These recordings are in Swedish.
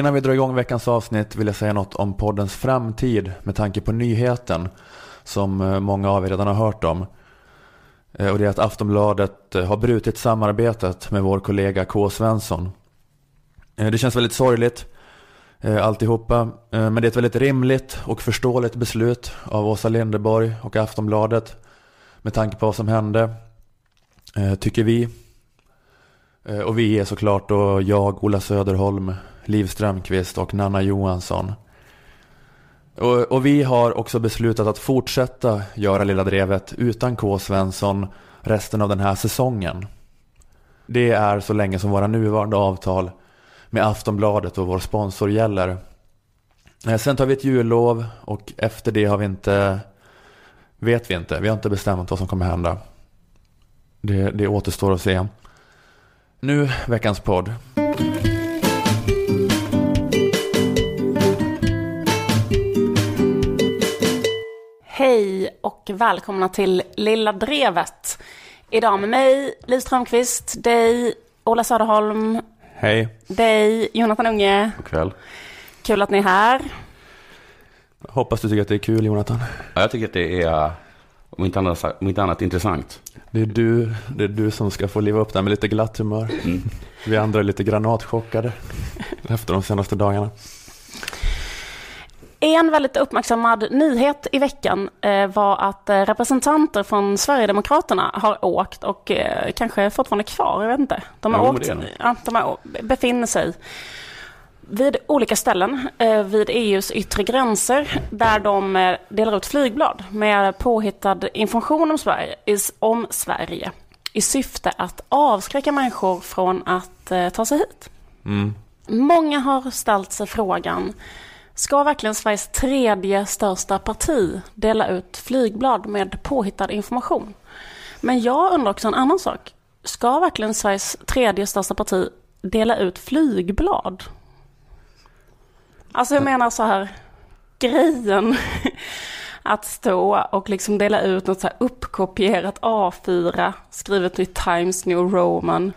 Innan vi drar igång veckans avsnitt vill jag säga något om poddens framtid med tanke på nyheten som eh, många av er redan har hört om. Eh, och det är att Aftonbladet eh, har brutit samarbetet med vår kollega K. Svensson. Det känns väldigt sorgligt alltihopa. Men det är ett väldigt rimligt och förståeligt beslut av Åsa Linderborg och Aftonbladet. Med tanke på vad som hände. Tycker vi. Och vi är såklart då jag, Ola Söderholm, Liv Strömqvist och Nanna Johansson. Och, och, vi har också beslutat att fortsätta göra Lilla Drevet utan K. Svensson resten av den här säsongen. Det är så länge som våra nuvarande avtal med Aftonbladet och vår sponsor gäller. Eh, sen tar vi ett jullov och efter det har vi inte, vet vi inte, vi har inte bestämt vad som kommer hända. Det, det återstår att se. Nu veckans podd. Hej och välkomna till Lilla Drevet. Idag med mig, Liv Strömqvist, dig, Ola Söderholm. Hej. Dig, Jonathan Unge. God kväll. Kul att ni är här. Hoppas du tycker att det är kul, Jonathan. Ja, jag tycker att det är, om inte annat, om inte annat intressant. Det är, du, det är du som ska få leva upp där med lite glatt humör. Mm. Vi andra är lite granatchockade efter de senaste dagarna. En väldigt uppmärksammad nyhet i veckan eh, var att eh, representanter från Sverigedemokraterna har åkt och eh, kanske fortfarande kvar, jag vet inte. De har, åkt, ja, de har befinner sig vid olika ställen vid EUs yttre gränser där de delar ut flygblad med påhittad information om Sverige, om Sverige i syfte att avskräcka människor från att ta sig hit. Mm. Många har ställt sig frågan Ska verkligen Sveriges tredje största parti dela ut flygblad med påhittad information? Men jag undrar också en annan sak. Ska verkligen Sveriges tredje största parti dela ut flygblad? Alltså jag menar så här, grejen att stå och liksom dela ut något så här uppkopierat A4 skrivet i Times New Roman.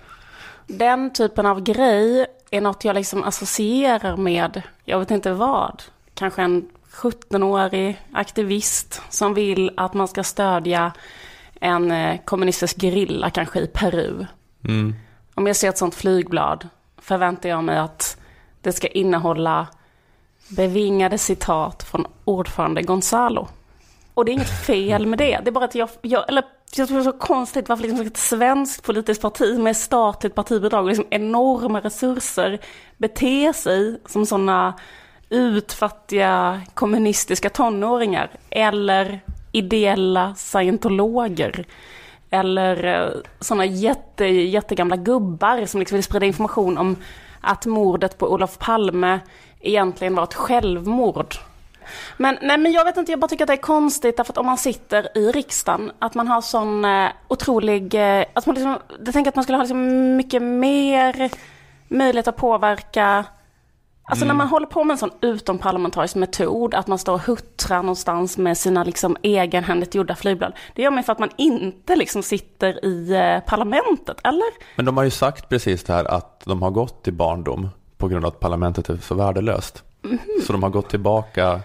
Den typen av grej är något jag liksom associerar med, jag vet inte vad, kanske en 17-årig aktivist som vill att man ska stödja en eh, kommunistisk gerilla kanske i Peru. Mm. Om jag ser ett sånt flygblad förväntar jag mig att det ska innehålla bevingade citat från ordförande Gonzalo. Och det är inget fel med det, det är bara att jag, jag eller jag tror det är så konstigt varför liksom ett svenskt politiskt parti med statligt partibidrag och liksom enorma resurser beter sig som sådana utfattiga kommunistiska tonåringar eller ideella scientologer. Eller eh, sådana jätte, jättegamla gubbar som liksom vill sprida information om att mordet på Olof Palme egentligen var ett självmord. Men, nej, men jag vet inte, jag bara tycker att det är konstigt därför att om man sitter i riksdagen, att man har sån eh, otrolig, eh, att man liksom, jag tänker att man skulle ha liksom mycket mer möjlighet att påverka Alltså mm. när man håller på med en sån utomparlamentarisk metod, att man står och huttrar någonstans med sina liksom egenhändigt gjorda flygblad. Det gör man för att man inte liksom sitter i eh, parlamentet, eller? Men de har ju sagt precis det här att de har gått till barndom på grund av att parlamentet är så värdelöst. Mm. Så de har gått tillbaka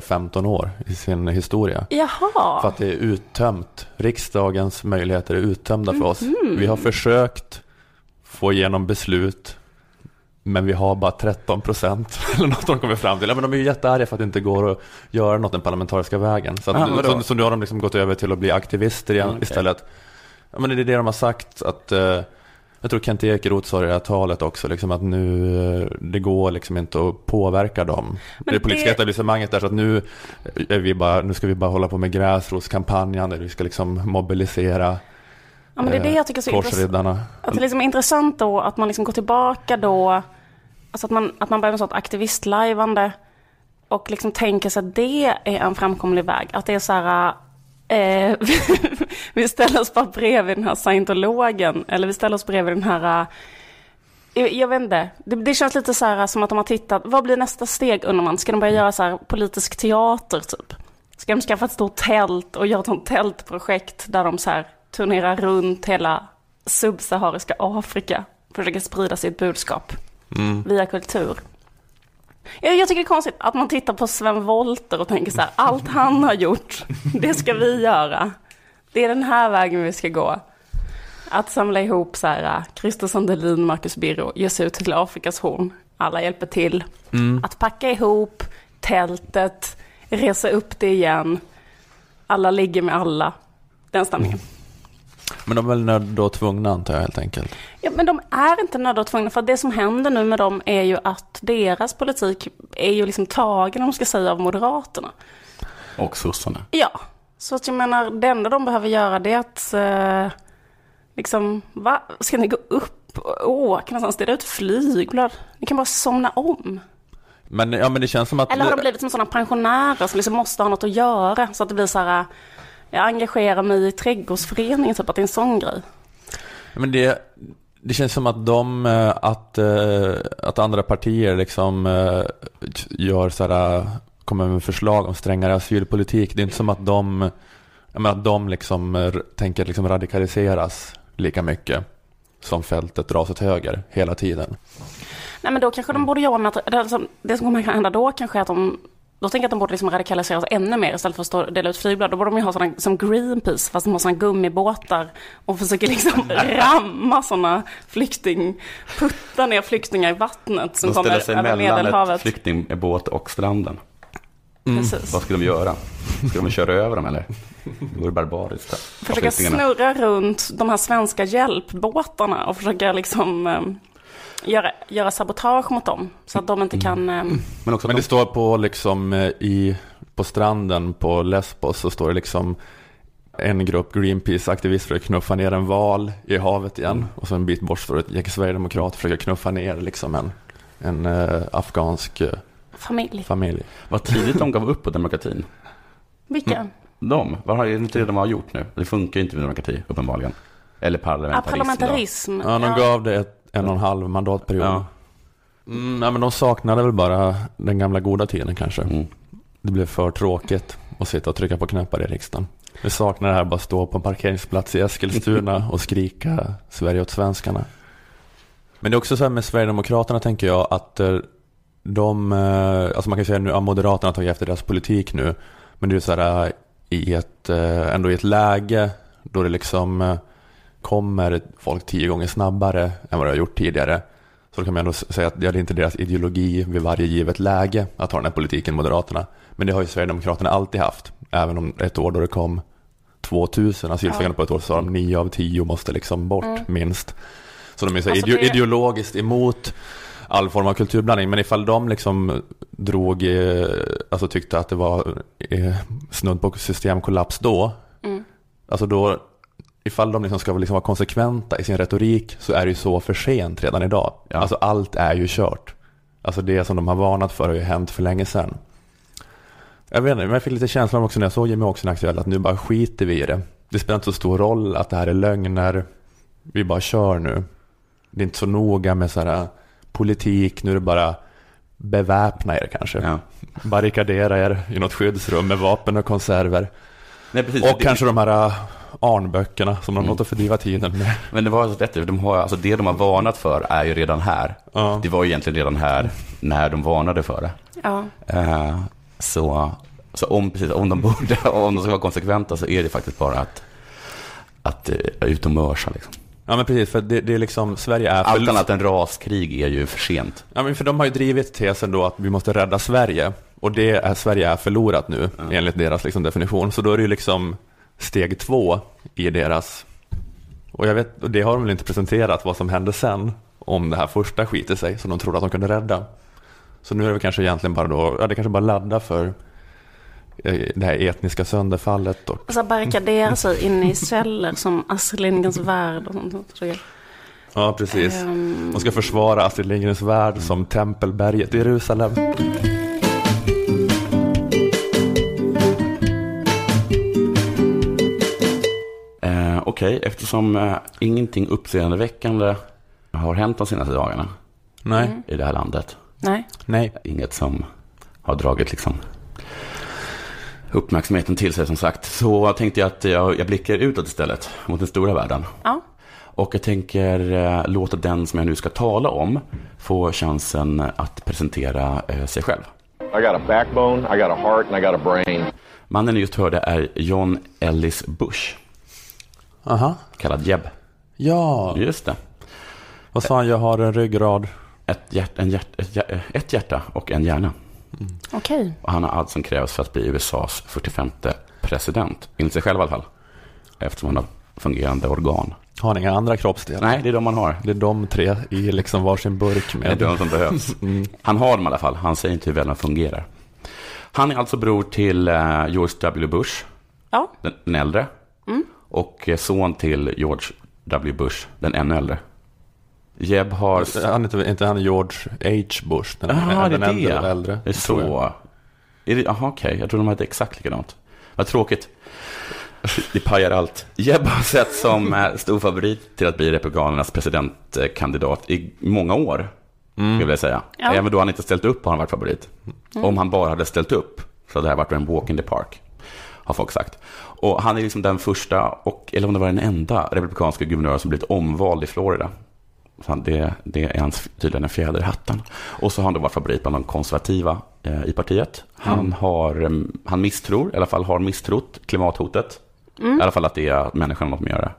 15 eh, år i sin historia. Jaha. För att det är uttömt. Riksdagens möjligheter är uttömda för oss. Mm. Vi har försökt få igenom beslut men vi har bara 13 procent eller något de kommer fram till. men de är ju jättearga för att det inte går att göra något den parlamentariska vägen. Så, att, ah, så, så, nu har de liksom gått över till att bli aktivister igen mm, okay. istället. Ja, men det är det de har sagt att uh, jag tror Kent Ekeroth sa i det här talet också, liksom att nu, det går liksom inte att påverka dem. Men det politiska det... etablissemanget där, så att nu, är vi bara, nu ska vi bara hålla på med gräsrotskampanjen, där vi ska liksom mobilisera Ja, men det är det jag tycker är så intressant. Att det liksom är intressant då att man liksom går tillbaka då, alltså att man, att man börjar med sånt aktivistlajvande och liksom tänker sig att det är en framkomlig väg. Att det är så här, Eh, vi ställer oss bara bredvid den här scientologen, eller vi ställer oss bredvid den här jag, eh, jag vet inte, det, det, känns lite så här som att de har tittat, vad blir nästa steg undrar man? Ska de börja göra så här politisk teater typ? Ska de skaffa ett stort tält och göra ett sånt tältprojekt där de så här turnerar runt hela subsahariska Afrika, försöker sprida sitt budskap mm. via kultur? Jag, jag tycker det är konstigt att man tittar på Sven Wollter och tänker så här, allt han har gjort, det ska vi göra. Det är den här vägen vi ska gå. Att samla ihop så här, Christer Sandelin, Marcus Birro, ge sig ut till Afrikas horn. Alla hjälper till. Att packa ihop tältet, resa upp det igen. Alla ligger med alla. Den stämningen. Men de är väl nödda och tvungna antar jag helt enkelt. Ja, men de är inte nödda och tvungna, för det som händer nu med dem är ju att deras politik är ju liksom tagen, om man ska säga, av Moderaterna. Och sossarna. Ja, så att jag menar, det enda de behöver göra det är att, eh, liksom, va? Ska ni gå upp och åka någonstans? Är ut flygblad. Ni kan bara somna om. Men, ja, men det känns som att... Eller har de blivit som sådana pensionärer som liksom måste ha något att göra? Så att det blir så här, jag engagerar mig i trädgårdsföreningen, typ att det är en sån grej. Men det, det känns som att de, eh, att, eh, att andra partier liksom eh, gör så här, kommer med förslag om strängare asylpolitik. Det är inte som att de, menar, att de liksom tänker liksom radikaliseras lika mycket som fältet dras åt höger hela tiden. Nej men då kanske de borde jobba med att, det, som, det som kommer hända då kanske är att de, då tänker jag att de borde liksom radikaliseras ännu mer istället för att stå dela ut flygblad. Då borde de ju ha sådana som Greenpeace, fast de har sådana gummibåtar och försöker liksom ramma sådana flykting, putta ner flyktingar i vattnet som De ställer kommer sig över mellan Medelhavet. flyktingbåt och stranden. Precis. Vad skulle de göra? Ska de köra över dem eller? Det vore barbariskt. Försöka snurra runt de här svenska hjälpbåtarna och försöka liksom eh, göra, göra sabotage mot dem. Så att de inte kan... Eh, Men också Men det de, står på liksom eh, i, på stranden på Lesbos så står det liksom en grupp Greenpeace-aktivister försöker knuffa ner en val i havet igen. Och så en bit bort står ett gäng sverigedemokrater försöker knuffa ner liksom en, en eh, afghansk eh, familj. familj. vad tidigt de gav upp på demokratin. Vilka? De, vad har, det inte det de har gjort nu? Det funkar ju inte med demokrati, uppenbarligen. Eller Ja, parlamentarism. då. parlamentarism. Ja, de gav det ett, en och en halv mandatperiod. Ja. Mm, ja, men de saknade väl bara den gamla goda tiden kanske. Mm. Det blev för tråkigt att sitta och trycka på knappar i riksdagen. Vi saknar det här bara stå på en parkeringsplats i Eskilstuna och skrika Sverige åt svenskarna. Men det är också så här med Sverigedemokraterna tänker jag att eh, de, eh, alltså man kan säga nu, ja, Moderaterna har tagit efter deras politik nu. Men det är så här eh, i ett, ändå i ett läge då det liksom kommer folk tio gånger snabbare än vad det har gjort tidigare. Så då kan man ändå säga att ja, det är inte deras ideologi vid varje givet läge att ha den här politiken, Moderaterna. Men det har ju Sverigedemokraterna alltid haft. Även om ett år då det kom 2000 asylsökande på ett år så sa de nio av tio måste liksom bort minst. Så de är så Alltså, ide- det- ideologiskt emot all form av kulturblandning. Men ifall de liksom drog, eh, alltså tyckte att det var eh, snudd på systemkollaps då. Alltså då, ifall de liksom ska liksom vara konsekventa i sin retorik så är det ju så för sent redan idag. Ja. Alltså allt är ju kört. Alltså det som de har varnat för har ju hänt för länge sedan. Jag vet inte, men jag fick lite känslan också när jag såg Jimmy Åkesson aktuell att nu bara skiter vi i det. Det spelar inte så stor roll att det här är lögner. Vi bara kör nu. Det är inte så noga med så här politik, nu är det bara beväpna er kanske. Ja. Barrikadera er i något skyddsrum med vapen och konserver. Nej, precis. Och Det- kanske de här äh, arnböckerna som de Mm. låter fördriva tiden med. Men det var så rätt, de har, alltså det de har varnat för är ju redan här. Ja. Det var ju egentligen redan här när de varnade för det. Ja. Eh, så så om, precis, om, de borde, om de ska vara konsekventa så är det faktiskt bara att, att eh, ut och mörsa. Liksom. ja men precis, för det, det är liksom, Sverige är Allt annat än raskrig är ju för sent. Ja men för de har ju drivit tesen då att vi måste rädda Sverige. Och det är, Sverige är förlorat nu, enligt deras liksom, definition. Så då är det ju liksom steg två i deras... Och jag vet, och det har de väl inte presenterat vad som hände sen. Om det här första skiter sig, som de trodde att de kunde rädda. Så nu är det kanske egentligen bara då, ja det kanske bara ladda för eh, det här etniska sönderfallet. Och, Och så barrikadera sig inne i celler som Astrid Lindgrens Värld och sånt. Ja precis. De ska försvara Astrid Lindgrens Värld som Tempelberget i Jerusalem. Eh, Okej, eftersom eh, ingenting uppseendeväckande har hänt de senaste dagarna Nej, i det här landet. nej. nej. Inget som har dragit liksom uppmärksamheten till sig som sagt. Så tänkte jag att jag, jag blickar utåt istället mot den stora världen. Ja. och jag tänker eh, låta den som jag nu ska tala om få chansen att presentera eh, sig själv. I got a backbone, I got a heart, and I got a brain. Mannen ni just hörde är John Ellis Bush, Aha. kallad Jeb. Ja, Just det. vad sa han? Jag har en ryggrad. Ett, hjärt, en hjärt, ett, ett hjärta och en hjärna. Okej. Och han har allt som krävs för att bli USAs 45 president. Enligt sig själv i alla fall. Eftersom han har fungerande organ. Har han inga andra kroppsdelar? Nej, det är de man har. Det är de tre i liksom varsin burk Det är med. de som behövs. Han har dem i alla fall. Han säger inte hur väl de fungerar. Han är alltså bror till eh, George W. Bush, Ja. den, den äldre. Och eh, son till George W. Bush, den ännu äldre. Jeb har... Han är inte, inte han George H. Bush? Den, Jaha, det den är äldre, det. äldre, Det är så. Är det, aha, okej. Jag tror de hade exakt likadant. Vad tråkigt. Det pajar allt. Jeb har sett som eh, stor favorit till att bli Republikanernas presidentkandidat i många år. Skulle jag säga. Ja. Även då han inte ställt upp har han varit favorit. Om han bara hade ställt upp så hade det här varit en walk in the park. Har folk sagt. Och han är liksom den första, och, eller om det var den enda, republikanska guvernören som blivit omvald i Florida. Så han- det, det är hans, tydligen en fjäder i hatten. Och så har han då varit favorit bland de konservativa eh, i partiet. Han, har, eh, han misstror, i alla fall har misstrott klimathotet. I alla fall att det är att människan något med att göra.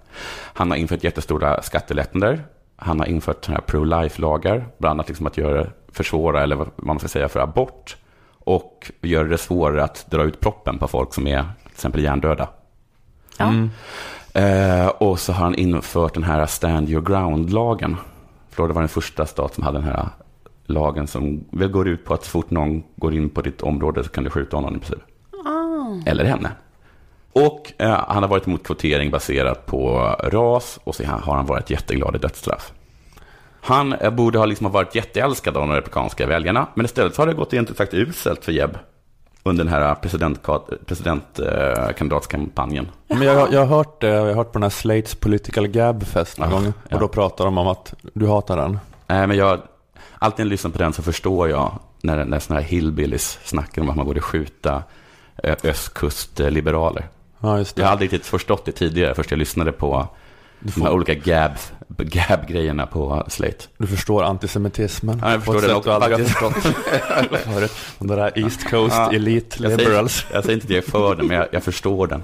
Han har infört jättestora skattelättnader. Han har infört pro-life-lagar, bland annat liksom att göra, försvåra, eller vad man ska säga, för abort. Och göra det svårare att dra ut proppen på folk som är till exempel hjärndöda. Ja. Eh, och så har han infört den här Stand Your Ground-lagen. Florida var den första stat som hade den här lagen som väl går ut på att så fort någon går in på ditt område så kan du skjuta honom i princip. Eller henne. Och eh, han har varit emot kvotering baserat på ras och så har han varit jätteglad i dödsstraff. Han eh, borde ha liksom varit jätteälskad av de republikanska väljarna, men istället så har det gått egentligen sagt uselt för Jeb under den här presidentkandidatskampanjen. Men jag, jag har hört det, jag har hört på den här Slates Political Gab Fest någon Ja, gång. ja. Och då pratar de om att du hatar den. Nej, men jag, alltid när jag lyssnar på den så förstår jag när, när sådana här hillbillies snackar om att man borde skjuta eh, östkustliberaler. Ja, Jag har aldrig riktigt förstått det tidigare, först jag lyssnade på de här olika gab, gab-grejerna på Slate. Du förstår antisemitismen. Ja, jag förstår det också, aldrig har förstått. De där East Coast Ja. Elite Jag Liberals. säger, jag säger inte att jag är för den, men jag, jag förstår den.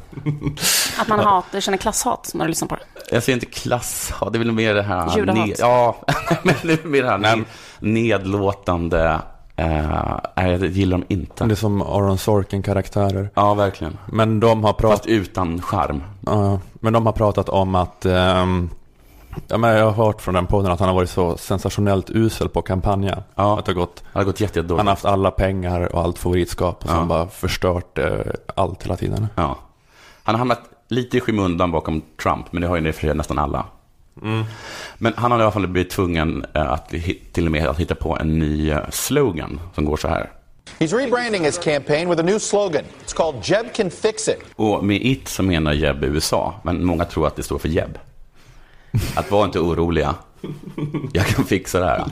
Att man hatar, känner klasshat när du lyssnar på det. Jag säger inte klass, ja, det är väl mer det här... Judehat. ja, men det är mer det här ned, nedlåtande... Eh, nej, jag gillar dem inte. Det är som Aaron Sorkin-karaktärer. Ja, verkligen. Men de har pratat... Fast utan charm. Ja, men de har pratat om att... ehm, ja, men jag har hört från den podden att han har varit så sensationellt usel på att kampanja. Ja. Att det har gått, Det har gått jättedåligt. han har haft alla pengar och allt favoritskap och Ja. sen bara förstört eh, allt hela tiden. Ja. Han har hamnat lite i skymundan bakom Trump, men det har ju och för nästan alla. Men han har i alla fall blivit tvungen eh, att till och med att hitta på en ny eh, slogan som går så här. He's rebranding his campaign with a new slogan. It's called Jeb Can Fix It. Och med it så menar Jeb USA, men många tror att det står för Jeb. Att vara inte oroliga, jag kan fixa det här.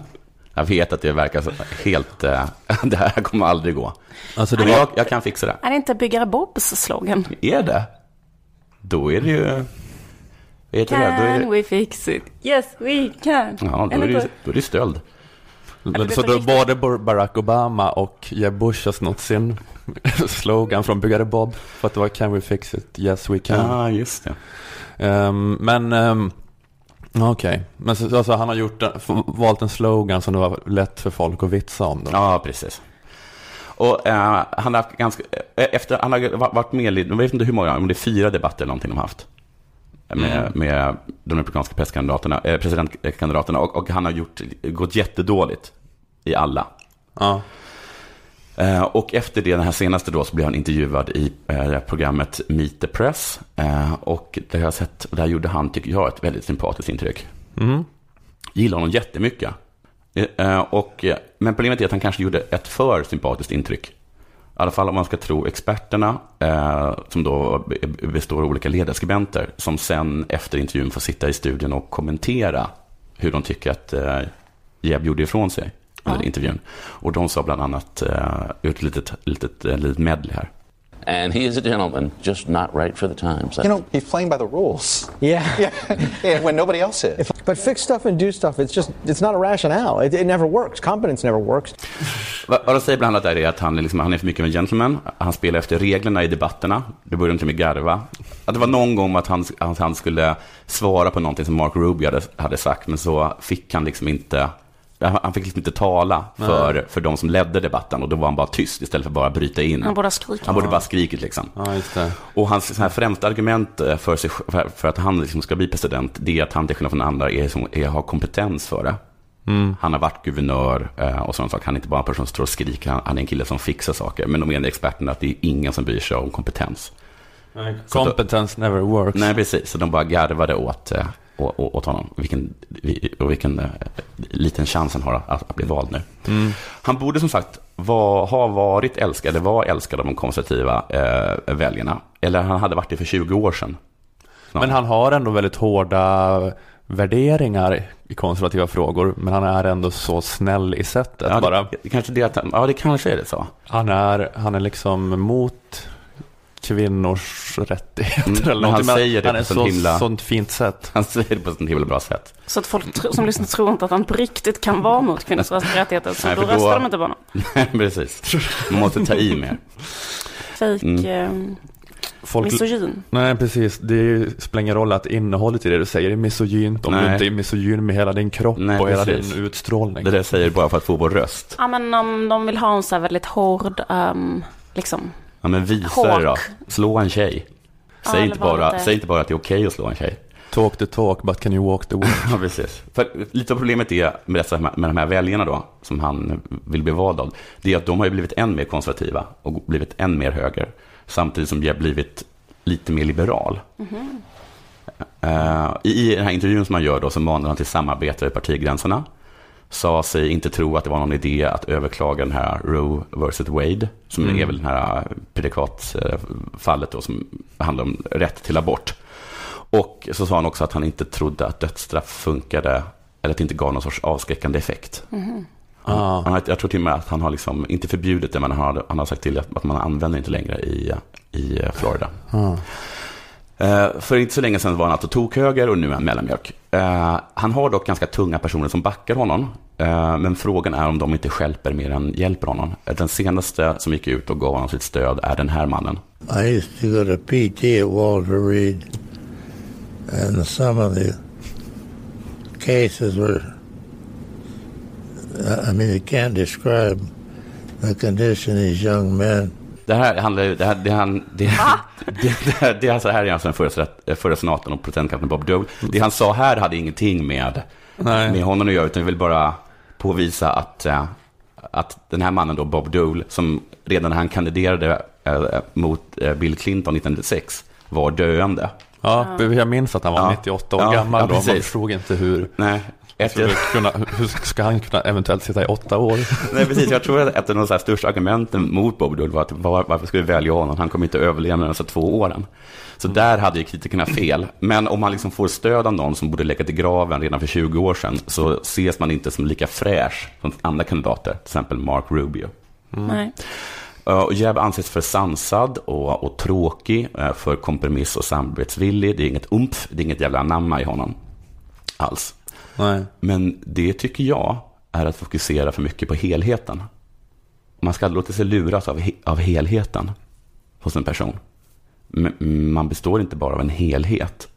Jag vet att det verkar så helt, eh, det här kommer aldrig gå. Alltså det Men var, jag, jag kan fixa det. Är det inte Byggare Bobs slogan? Är det? Då är det ju... Heter det? Can det, we fix it? Yes we can. ja, då är det, då är det stöld. det så då både Bar- Barack Obama och Jeb Bush har snott sin slogan från Byggare Bob. För att det var Can we fix it? Yes we can. Ja, just det. Ehm, men um, okej. Men så, alltså, han har gjort, valt en slogan som det var lätt för folk att vitsa om. Då. Ja, precis. Och eh, han har haft ganska, eh, efter, han har va- varit med i, jag vet inte hur många, om det är fyra debatter eller någonting de har haft. Med, med de republikanska presidentkandidaterna, eh, presidentkandidaterna och, och han har gjort, gått jättedåligt i alla. Ja. Eh, och efter det, den här senaste då, så blev han intervjuad i eh, programmet Meet the Press. Eh, och det har jag sett, där gjorde han, tycker jag, ett väldigt sympatiskt intryck. Mm. Gillar honom jättemycket. Eh, och, eh, men problemet är att han kanske gjorde ett för sympatiskt intryck. I alla fall om man ska tro experterna, eh, som då be- består av olika ledarskribenter, som sen efter intervjun får sitta i studion och kommentera hur de tycker att eh, Jeb gjorde ifrån sig under Ja. intervjun. Och de sa bland annat, eh, ut ett litet, litet, eh, litet medley här. And he is a gentleman, just not right for the times. You know, he's playing by the rules. Yeah. Yeah, yeah when nobody else is. But fix stuff and do stuff, it's just, it's not a rationale. It, it never works. Competence never works. Vad de säger bland annat är att han är, liksom, han är för mycket av en gentleman. Han spelar efter reglerna i debatterna. Det börjar inte med garva. Att det var någon gång att han, att han skulle svara på någonting som Mark Rubio hade, hade sagt, men så fick han liksom inte han fick liksom inte tala för, för de som ledde debatten och då var han bara tyst istället för bara bryta in. Han borde ha skrikit. Han borde bara skrikit liksom. Ja, just det. Och hans så här, främsta argument eh, för, sig, för, för att han liksom ska bli president, det är att han till skillnad från andra är, som, är, har kompetens för det. Han har varit guvernör eh, och sådana saker. Han är inte bara en person som står och skriker, han, är en kille som fixar saker. Men de menar experterna att det är ingen som bryr sig om kompetens. Competence never works. Nej, precis. Så de bara garvade åt, å- åt honom. Vilken, vi- och vilken eh, liten chans han har att, att bli vald nu. Han borde som sagt var, ha varit älskad, eller var älskad av de konservativa eh, väljarna. Eller han hade varit det för 20 år sedan. Men han har ändå väldigt hårda värderingar i konservativa frågor. Men han är ändå så snäll i sättet ja, bara. det, kanske det att, ja, det kanske är det så. Han är, han är liksom mot kvinnors rättigheter Mm, eller han säger det han på sån så, himla- sånt fint sätt. Han säger det på ett himla bra sätt. Så att folk tro, som lyssnar tror inte att han på riktigt kan vara mot kvinnors rättigheter. Så Nej, då då- röstar de inte på honom. precis. Man måste ta i mer. Fejk Mm. eh, Folk, misogyn. nej, precis. Det spelar ingen roll att innehållet i det du säger är misogynt om Nej. du inte är misogyn med hela din kropp Nej, och hela precis. din utstrålning. Det där säger bara för att få vår röst. Ja, men om de vill ha en så här väldigt hård, ehm, liksom. Ja, men visa det då. Slå en tjej. Ja, Säg, eller inte bara, lite- säg inte bara att det är okej att slå en tjej. Talk the talk, but can you walk the walk? Ja, precis. För lite av problemet är med, dessa, med de här väljarna då, som han vill bli vald av, det är att de har ju blivit än mer konservativa och blivit än mer höger, samtidigt som de har blivit lite mer liberal. Eh, I den här intervjun som man gör då, så manar han till samarbete över partigränserna, sa sig inte tro att det var någon idé att överklaga den här Roe vs. Wade, som är väl det här predikatfallet då, som handlar om rätt till abort. Och så sa han också att han inte trodde att dödsstraff funkade, eller att det inte gav någon sorts avskräckande effekt. Ah. Han jag tror till och med att han har liksom, inte förbjudit det, men han har, han har sagt till att, att man använder inte längre i, i Florida. Eh, Eh, för inte så länge sedan var han alltså tokhöger och nu är han mellanmjölk. Eh, han har dock ganska tunga personer som backar honom. Eh, men frågan är om de inte stjälper mer än hjälper honom. Den senaste som gick ut och gav honom sitt stöd är den här mannen. I used to go to PT at Walter Reed, and some of the cases were, I mean, you can't describe the condition these young men. Det här handlar ju- det här, det, han, det, det, det, här- det, alltså, här är alltså den förra, senat- förra senatorn och presidentkandidaten Bob Dole. Det han sa här hade ingenting med, Nej. med honom att göra, utan jag vill bara påvisa att, eh, att den här mannen då, Bob Dole, som redan när han kandiderade eh, mot eh, Bill Clinton 1996, var döende. Ja, jag minns att han var Ja. 98 år Ja, gammal ja, då. Man förstod inte hur, Nej, efter, kunna, hur ska han kunna eventuellt sitta i åtta år? Nej, precis. Jag tror att ett av de så här största argumenten mot Bob Dole var att var, varför skulle vi välja honom? Han kommer inte överleva de nästa två åren. Så där hade ju kritikerna fel. Men om man liksom får stöd av någon som borde lägga till graven redan för 20 år sedan så ses man inte som lika fräsch som andra kandidater, till exempel Mark Rubio. Nej. Uh, och Jeb anses för sansad och, och tråkig, uh, för kompromiss och samarbetsvillig. Det är inget umf, det är inget jävla namma i honom alls. Nej. Men det tycker jag är att fokusera för mycket på helheten. Man ska låta sig luras av, he- av helheten hos en person. Men man består inte bara av en helhet.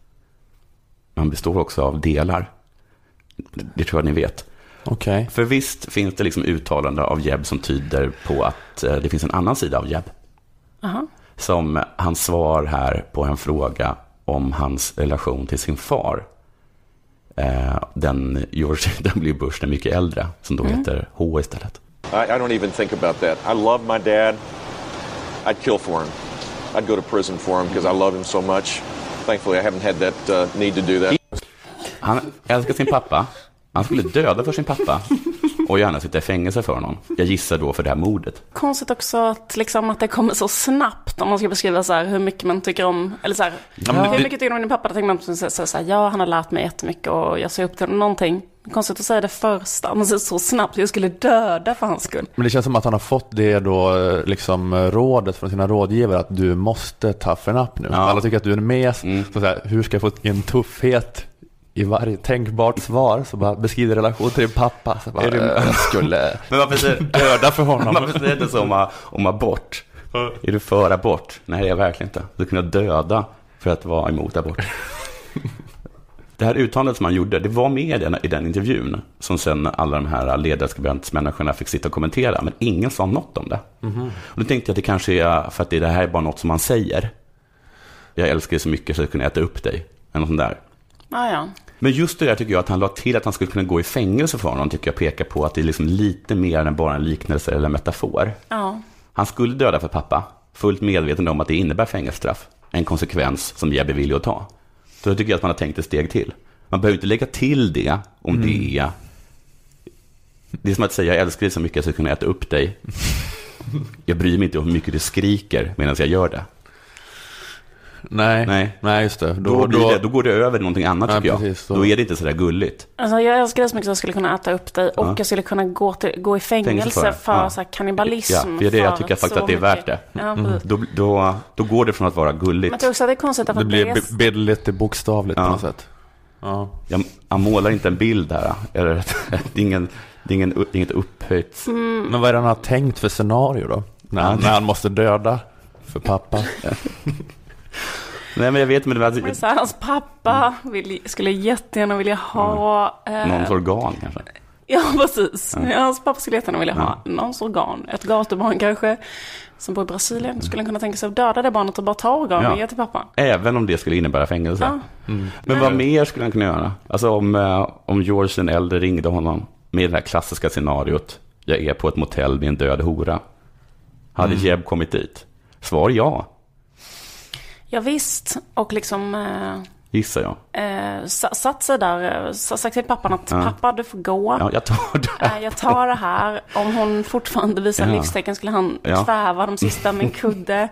Man består också av delar. Det tror jag ni vet. Okej. För visst finns det liksom uttalanden av Jeb som tyder på att eh, det finns en annan sida av Jeb. Aha. Som hans svar här på en fråga om hans relation till sin far. Eh, den George W. Bush, den mycket äldre, som då heter H istället. I, I don't even think about that. I love my dad. I'd kill for him. I'd go to prison for him because I love him so much. Thankfully, I haven't had that uh, need to do that. Han älskar sin pappa. Han skulle döda för sin pappa. Och gärna sitta i fängelse för honom. Jag gissar då för det här mordet. Konstigt också att, liksom, att det kommer så snabbt om man ska beskriva så här, hur mycket man tycker om, eller så här, men hur det- mycket tycker du om din pappa? Då tänker man så, så, så här, ja han har lärt mig jättemycket och jag ser upp till någonting. Konstigt att säga det första, men så, så snabbt. Jag skulle döda för hans skull. Men det känns som att han har fått det då, eh, liksom rådet från sina rådgivare att du måste toughen up nu. Ja. Alla tycker att du är en mes. Mm. Så så här, hur ska jag få en tuffhet i varje tänkbart svar? Så bara beskriv din relation till din pappa. Så bara, Är det- eh, jag skulle Men varför säger, döda för honom. varför säger du så om, om abort? Är du för abort? Nej, det är jag verkligen inte. Du kunde döda för att vara emot abort. Det här uttalandet som han gjorde, det var med i den, i den intervjun som sen alla de här ledarskribentmänniskorna fick sitta och kommentera, men ingen sa något om det. Och då tänkte jag att det kanske är för att det här är bara något som man säger. Jag älskar dig så mycket så jag kunde äta upp dig. Eller något sånt där. Ah, ja. Men just det där tycker jag att han la till att han skulle kunna gå i fängelse för honom, tycker jag pekar på att det är liksom lite mer än bara en liknelse eller en metafor. ja. Han skulle döda för pappa, fullt medveten om att det innebär fängelsestraff. En konsekvens som Jebbe vill att ta. Så jag tycker att man har tänkt ett steg till. Man behöver inte lägga till det om det är... Det är som att säga jag älskar dig så mycket att jag ska kunna äta upp dig. Jag bryr mig inte om hur mycket du skriker medan jag gör det. Nej, Nej. nej. just det. Då, blir det, då går det över någonting annat Ja, tycker jag. precis, då... då- är det inte sådär gulligt. Alltså, jag älskar dig så mycket att jag skulle kunna äta upp dig och Ja. jag skulle kunna gå, till, gå i fängelse, Fängelse för för, det. Ja. så här, kannibalism. Ja, det är det jag tycker faktiskt att det är värt det. Ja, Mm. Då, då, då går det från att vara Men gulligt. jag tror också att det är konstigt Det att blir det är... bi- bildligt till bokstavligt Ja. på något sätt. Ja. Jag, jag målar inte en bild här. Eller, det, är ingen, det, är ingen, det är inget upphöjt. Mm. Men vad är det han har tänkt för scenario då? När, när han måste döda för pappa. Nej, men jag vet, men det var Men så här, hans pappa vill, skulle jättegärna vilja ha... Eh, någons organ kanske. Ja, precis. Ja. hans pappa skulle jättegärna vilja ha Ja. någons organ. Ett gatubarn kanske, som bor i Brasilien, skulle han kunna tänka sig att döda det barnet och bara ta organ Ja. och ge till pappa. Även om det skulle innebära fängelse. Ja. Men vad mer skulle han kunna göra? Alltså om, eh, om George den äldre ringde honom med det här klassiska scenariot. Jag är på ett motell med en död hora. Hade Jeb kommit dit? Svar ja, Ja, visst. Och liksom eh, gissar jag. eh, sa- satt sig där, eh, sa- sagt till pappan att Ja. pappa du får gå. Ja, jag tar det. Eh, Jag tar det här. Om hon fortfarande visar Ja. livstecken skulle han Ja. kväva de sista med en kudde.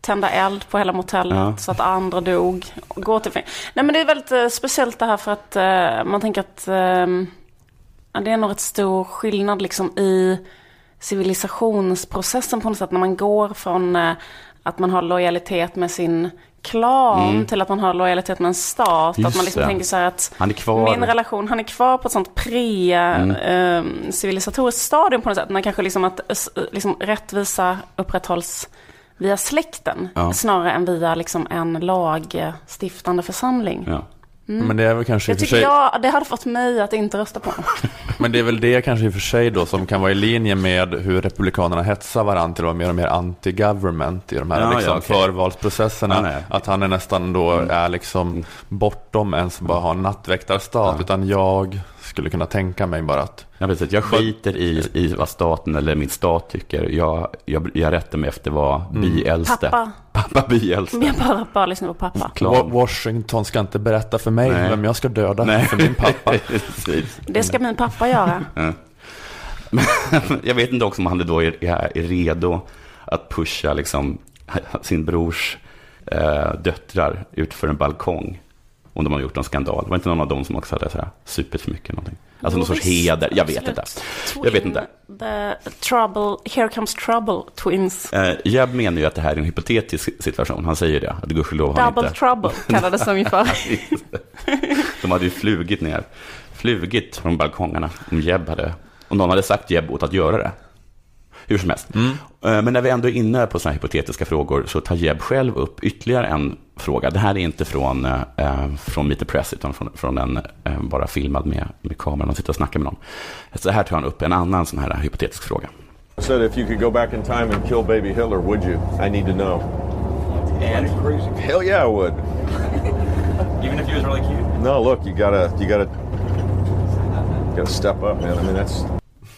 Tända eld på hela motellet Ja. så att andra dog. Gå till Nej men det är väldigt eh, speciellt det här för att eh, man tänker att eh, det är nog rätt stor skillnad liksom i civilisationsprocessen på något sätt. När man går från eh, att man har lojalitet med sin klan till att man har lojalitet med en stat. att Mm. Just man liksom det. tänker så här att min relation, han är kvar på ett sånt pre-civilisatoriskt stadium på något sätt. När kanske liksom att liksom rättvisa upprätthålls via släkten. Ja. Snarare än via liksom en lagstiftande församling. Ja. Men det är väl kanske i Jag och för sig, jag, det hade fått mig att inte rösta på honom. men det är väl det kanske i och för sig då som kan vara i linje med hur republikanerna hetsar varandra till att vara mer och mer anti-government i de här Ja, ja, liksom, okej. förvalsprocesserna. Ja, att han är nästan då är liksom bortom ens bara ha en nattväktarstat. Utan jag skulle kunna tänka mig bara att Ja, precis. Jag skiter i, i vad staten eller min stat tycker. Jag, jag, jag rättar mig efter vad biäldste. Pappa. Pappa biäldste. Jag bara, bara lyssnar på pappa. Klan. Washington ska inte berätta för mig Nej. vem jag ska döda Nej. för min pappa. Det ska min pappa göra. Jag vet inte också om han då är, är, är redo att pusha liksom, sin brors eh, döttrar ut för en balkong. Om de har gjort en skandal. Det var inte någon av dem som också hade så här, supit för mycket. Någonting. Alltså någon Jo, sorts visst, heder. Jag vet absolut. inte. Jag vet inte. The trouble, here comes trouble, twins. Eh, Jeb menar ju att det här är en hypotetisk situation. Han säger det. Att gudskelov har Double inte. trouble kallades de ju för. De hade ju flugit ner. Flugit från balkongerna. Om Jeb hade... Om någon hade sagt Jeb åt att göra det. Hur som helst. Eh, Men när vi ändå är inne på sådana här hypotetiska frågor så tar Jeb själv upp ytterligare en fråga. Det här är inte från, eh, från Meet the Press utan från, från en eh, bara filmad med, med kameran och sitter och snackar med någon. Så här tar han upp en annan sån här hypotetisk fråga. Said if you could go back in time and kill baby Hitler, would you? I need to know. And. Hell yeah, I would. Even if he was really cute. No, look, you gotta, you gotta, gotta step up, man. I mean, that's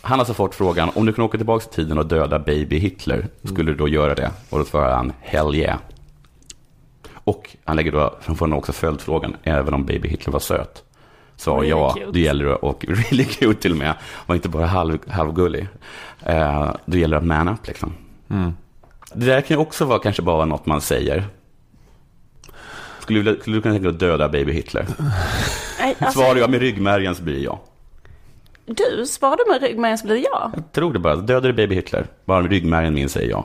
Han har alltså fått frågan, om du kan åka tillbaka i tiden och döda baby Hitler, skulle du då göra det? Och då svarar han, hell yeah. Och han lägger då, han får nog också följdfrågan, även om baby Hitler var söt. Sa Really ja, cute. det gäller det, och really cute till och med, var inte bara halv, halvgullig. Eh, då gäller det att man up liksom. Det där kan ju också vara kanske bara något man säger. Skulle du, skulle du kunna tänka dig att döda baby Hitler? Alltså, Svarar jag med ryggmärgen så blir det ja. Du, svarade med ryggmärgen så blir det ja. Jag tror det bara. Dödade baby Hitler. Bara ryggmärgen min säger jag.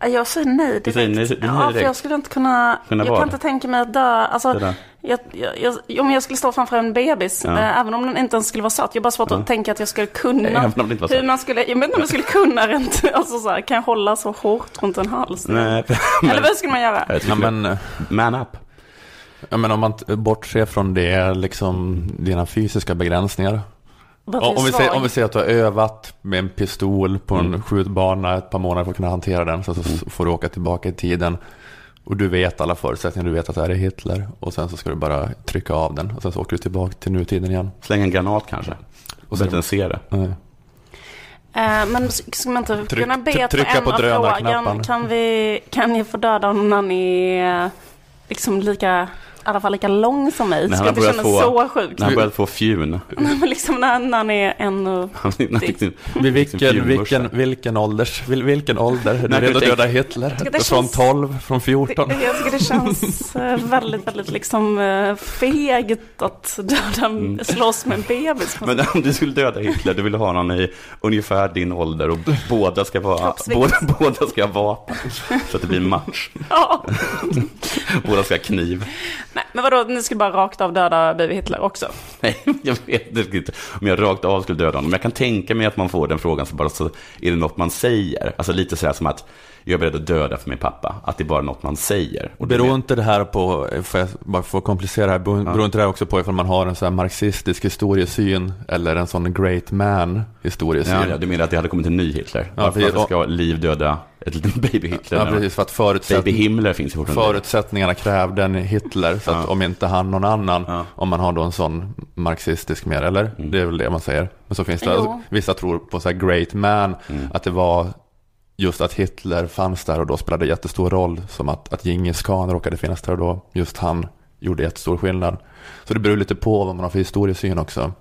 Ja, Jag säger nej direkt. Säger nej- du säger ja, för jag skulle inte kunna... Kunna jag kan inte tänka mig att dö. Alltså, jag, jag, jag, om jag skulle stå framför en bebis, Ja. eh, även om den inte ens skulle vara söt. Jag har bara svårt Ja. att tänka att jag skulle kunna. Även om det inte var hur man skulle, jag vet inte om jag skulle kunna rent. Alltså så här, kan jag hålla så hårt runt en hals? Nej, Eller vad skulle man göra? Jag Ja, men, eh, Man up. ja, men om man bortser från det, liksom dina fysiska begränsningar. Att Om, vi säger, om vi säger att du har övat med en pistol på en Mm. skjutbana ett par månader för att kunna hantera den. Så, så får du åka tillbaka i tiden. Och du vet alla förutsättningar, du vet att det här är Hitler. Och sen så ska du bara trycka av den. Och sen så åker du tillbaka till nutiden igen. Släng en granat kanske. Och så att den ser det. Nej. Eh, men ska man inte Tryck- kunna be att trycka på ändra frågan? Kan, vi, kan ni få döda honom när ni är liksom lika, i alla fall lika lång som mig? När Ska han inte kännas få- så sjukt. När han började få fjun. Liksom när, när ni är en. Han Vid vilken, fjunmorsa. vilken, vilken, ålders, vil, vilken ålder är du redo att döda Hitler? det Från känns- 12, från 14? Det, jag tycker det känns eh, väldigt, väldigt liksom eh, fegt att döda, slåss med en bebis. Men om du skulle döda Hitler, du vill ha någon i ungefär din ålder och båda ska vara, båda, båda ska ha vapen. Så att det blir en match. Ja. Båda ska ha kniv. Nej, men vadå, ni skulle bara rakt av döda baby Hitler också? Nej, jag vet det inte om jag rakt av skulle döda honom. Men jag kan tänka mig att man får den frågan så bara så är det något man säger. Alltså lite sådär som att jag är beredd att döda för min pappa. Att det är bara något man säger. Och det Beror inte det här på, för jag bara att komplicera här, beror beror inte det här också på ifall man har en sån här marxistisk historiesyn eller en sån great man historiesyn? Ja, ja, du menar att det hade kommit en ny Hitler? Ja, Varför det ska livdöda ett litet baby Hitler? Ja, precis, för att förutsätt... Baby Himmler finns ju fortfarande. förutsättningarna krävde en Hitler. Så att Ja. om inte han någon annan, Ja. om man har då en sån marxistisk mer, eller? Mm. Det är väl det man säger. Men så finns det, alltså, vissa tror på så här great man, Mm. att det var just att Hitler fanns där och då spelade jättestor roll. Som att, att Djingis khan råkade finnas där och då, just han gjorde jättestor skillnad. Så det beror lite på vad man har för historiesyn också.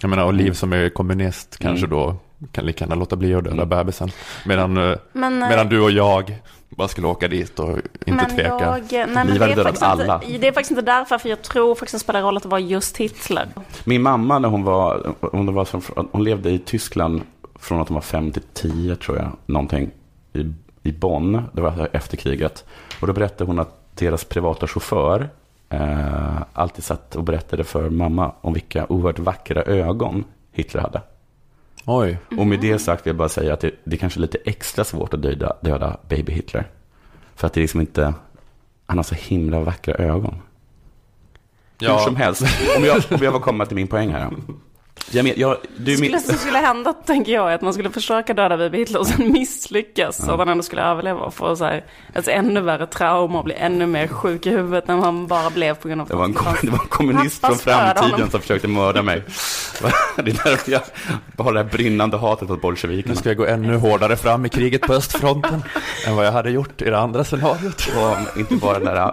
Jag menar, och Liv som är kommunist kanske Mm. då kan lika gärna låta bli att döda Mm. bebisen. Medan, eh, Men, eh, medan du och jag bara skulle åka dit och inte men tveka. Jag, nej, men det, hade är dödat faktiskt inte, alla. det är faktiskt inte därför, för jag tror faktiskt det spelar roll att det var just Hitler. Min mamma när hon var, hon, var hon levde i Tyskland från att hon var fem till tio tror jag, någonting, i, i Bonn, det var efter kriget. Och då berättade hon att deras privata chaufför eh, alltid satt och berättade för mamma om vilka oerhört vackra ögon Hitler hade. Oj. Och med det sagt vill jag bara säga att det, det är kanske lite extra svårt att döda, döda baby Hitler. För att det är liksom inte, han har så himla vackra ögon. Hur Ja. som helst, om jag, om jag får komma till min poäng här. Jag men, jag, du, Det min, skulle, som skulle hända, tänker jag, är att man skulle försöka döda baby Hitler och sen misslyckas. Så att han ändå skulle överleva och få så här, ett ännu värre trauma och bli ännu mer sjuk i huvudet när man bara blev på grund av det, var en, det var en kommunist från framtiden honom. som försökte mörda mig. Det är därför jag har det här brinnande hatet mot Nu bolsjevikerna. ska jag gå ännu hårdare fram i kriget på östfronten än vad jag hade gjort i det andra scenariot. Och inte bara den där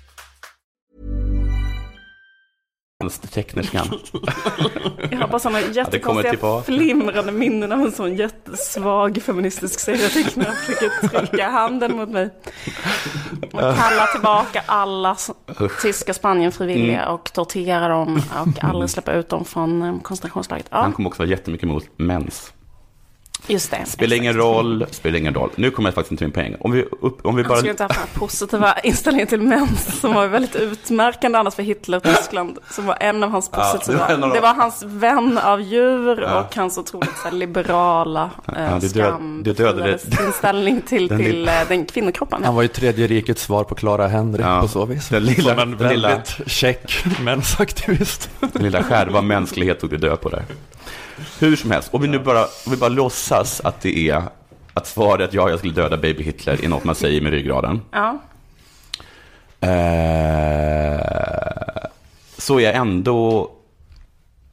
Tecknerskan. Jag har bara sådana jättekonstiga flimrande minnen av en sån jättesvag feministisk serietecknare försöker trycka handen mot mig. Och kalla tillbaka alla tyska Spanien-frivilliga Mm. och tortera dem och aldrig släppa ut dem från eh, koncentrationslägret. Ja, Han kommer också vara jättemycket emot mens. Just det. Spelar ingen roll, spelar ingen roll. Nu kommer jag faktiskt inte till min poäng. Om vi, upp, om vi Han bara... skulle inte haft den positiva inställningen till mens som var väldigt utmärkande annars för Hitler och Tyskland. Som var en av hans Ja, positiva. det var det var hans vän av djur Ja. och hans otroligt så här, liberala eh, Ja, det död- skam. det dödade- inställning till, Den till eh, den kvinnokroppen. Han var ju tredje rikets svar på Clara Henry Ja. på så vis. Den lilla- Som en den lilla- väldigt check mensaktivist. Den lilla skärva mänsklighet tog det död på där. Hur som helst, om vi nu bara, vi bara låtsas att det är att svaret ja, jag skulle döda baby Hitler är något man säger med ryggraden. Ja. Eh, så är jag ändå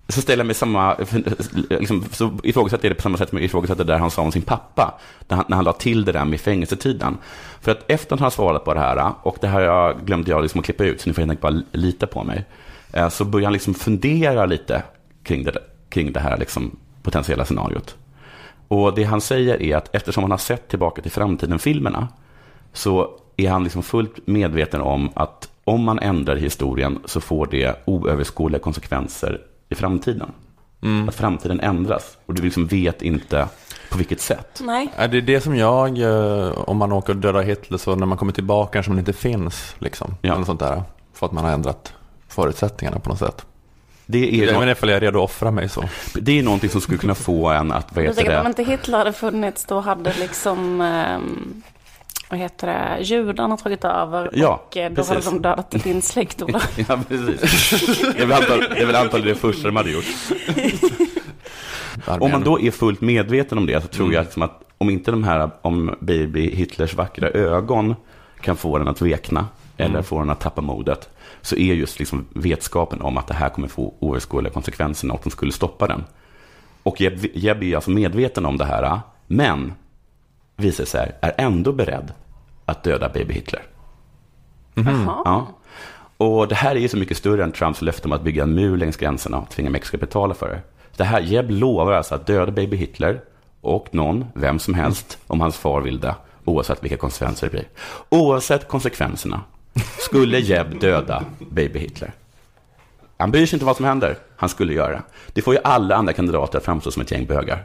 så ställer jag mig samma, liksom, så ifrågasätter jag det på samma sätt som jag ifrågasätter det där han sa om sin pappa, när han, när han la till det där med fängelsetiden. För att efter att han har svarat på det här, och det här jag glömde jag liksom att klippa ut, så ni får helt enkelt bara lita på mig, eh, så börjar han liksom fundera lite kring det, kring det här liksom potentiella scenariot. Och det han säger är att eftersom han har sett Tillbaka till framtiden-filmerna, så är han liksom fullt medveten om att om man ändrar historien så får det oöverskådliga konsekvenser i framtiden. Mm. Att framtiden ändras och du liksom vet inte på vilket sätt. Nej. Är det är det som jag, eh, om man åker och dödar Hitler, så när man kommer tillbaka kanske man inte finns. Liksom, Ja. Eller sånt där. För att man har ändrat förutsättningarna på något sätt. Det är, Jag inte ifall jag är redo att offra mig så. det är någonting som skulle kunna få en att, vad heter att om det? inte Hitler hade funnits då hade liksom, ehm, vad heter det, judarna tagit över Ja, och eh, då hade precis. de dödat din släkt, Ola. Ja, precis. Det är väl antal- det antagligen det första de hade gjort. Om man då är fullt medveten om det så tror jag liksom att om inte de här, om baby Hitlers vackra ögon kan få den att vekna eller få den att tappa modet, så är just liksom vetskapen om att det här kommer få oöverskådliga konsekvenser och de skulle stoppa den. Och Jeb, Jeb är alltså medveten om det här, men visar sig är ändå beredd att döda baby Hitler. Jaha. Ja. Och det här är ju så mycket större än Trumps löfte om att bygga en mur längs gränserna och tvinga Mexiko att betala för det. Det här, Jeb lovar alltså att döda baby Hitler och någon, vem som helst, om hans far vill det, oavsett vilka konsekvenser det blir. Oavsett konsekvenserna skulle Jeb döda baby Hitler. Han bryr sig inte vad som händer, han skulle göra det. Det får ju alla andra kandidater att framstå som ett gäng bögar.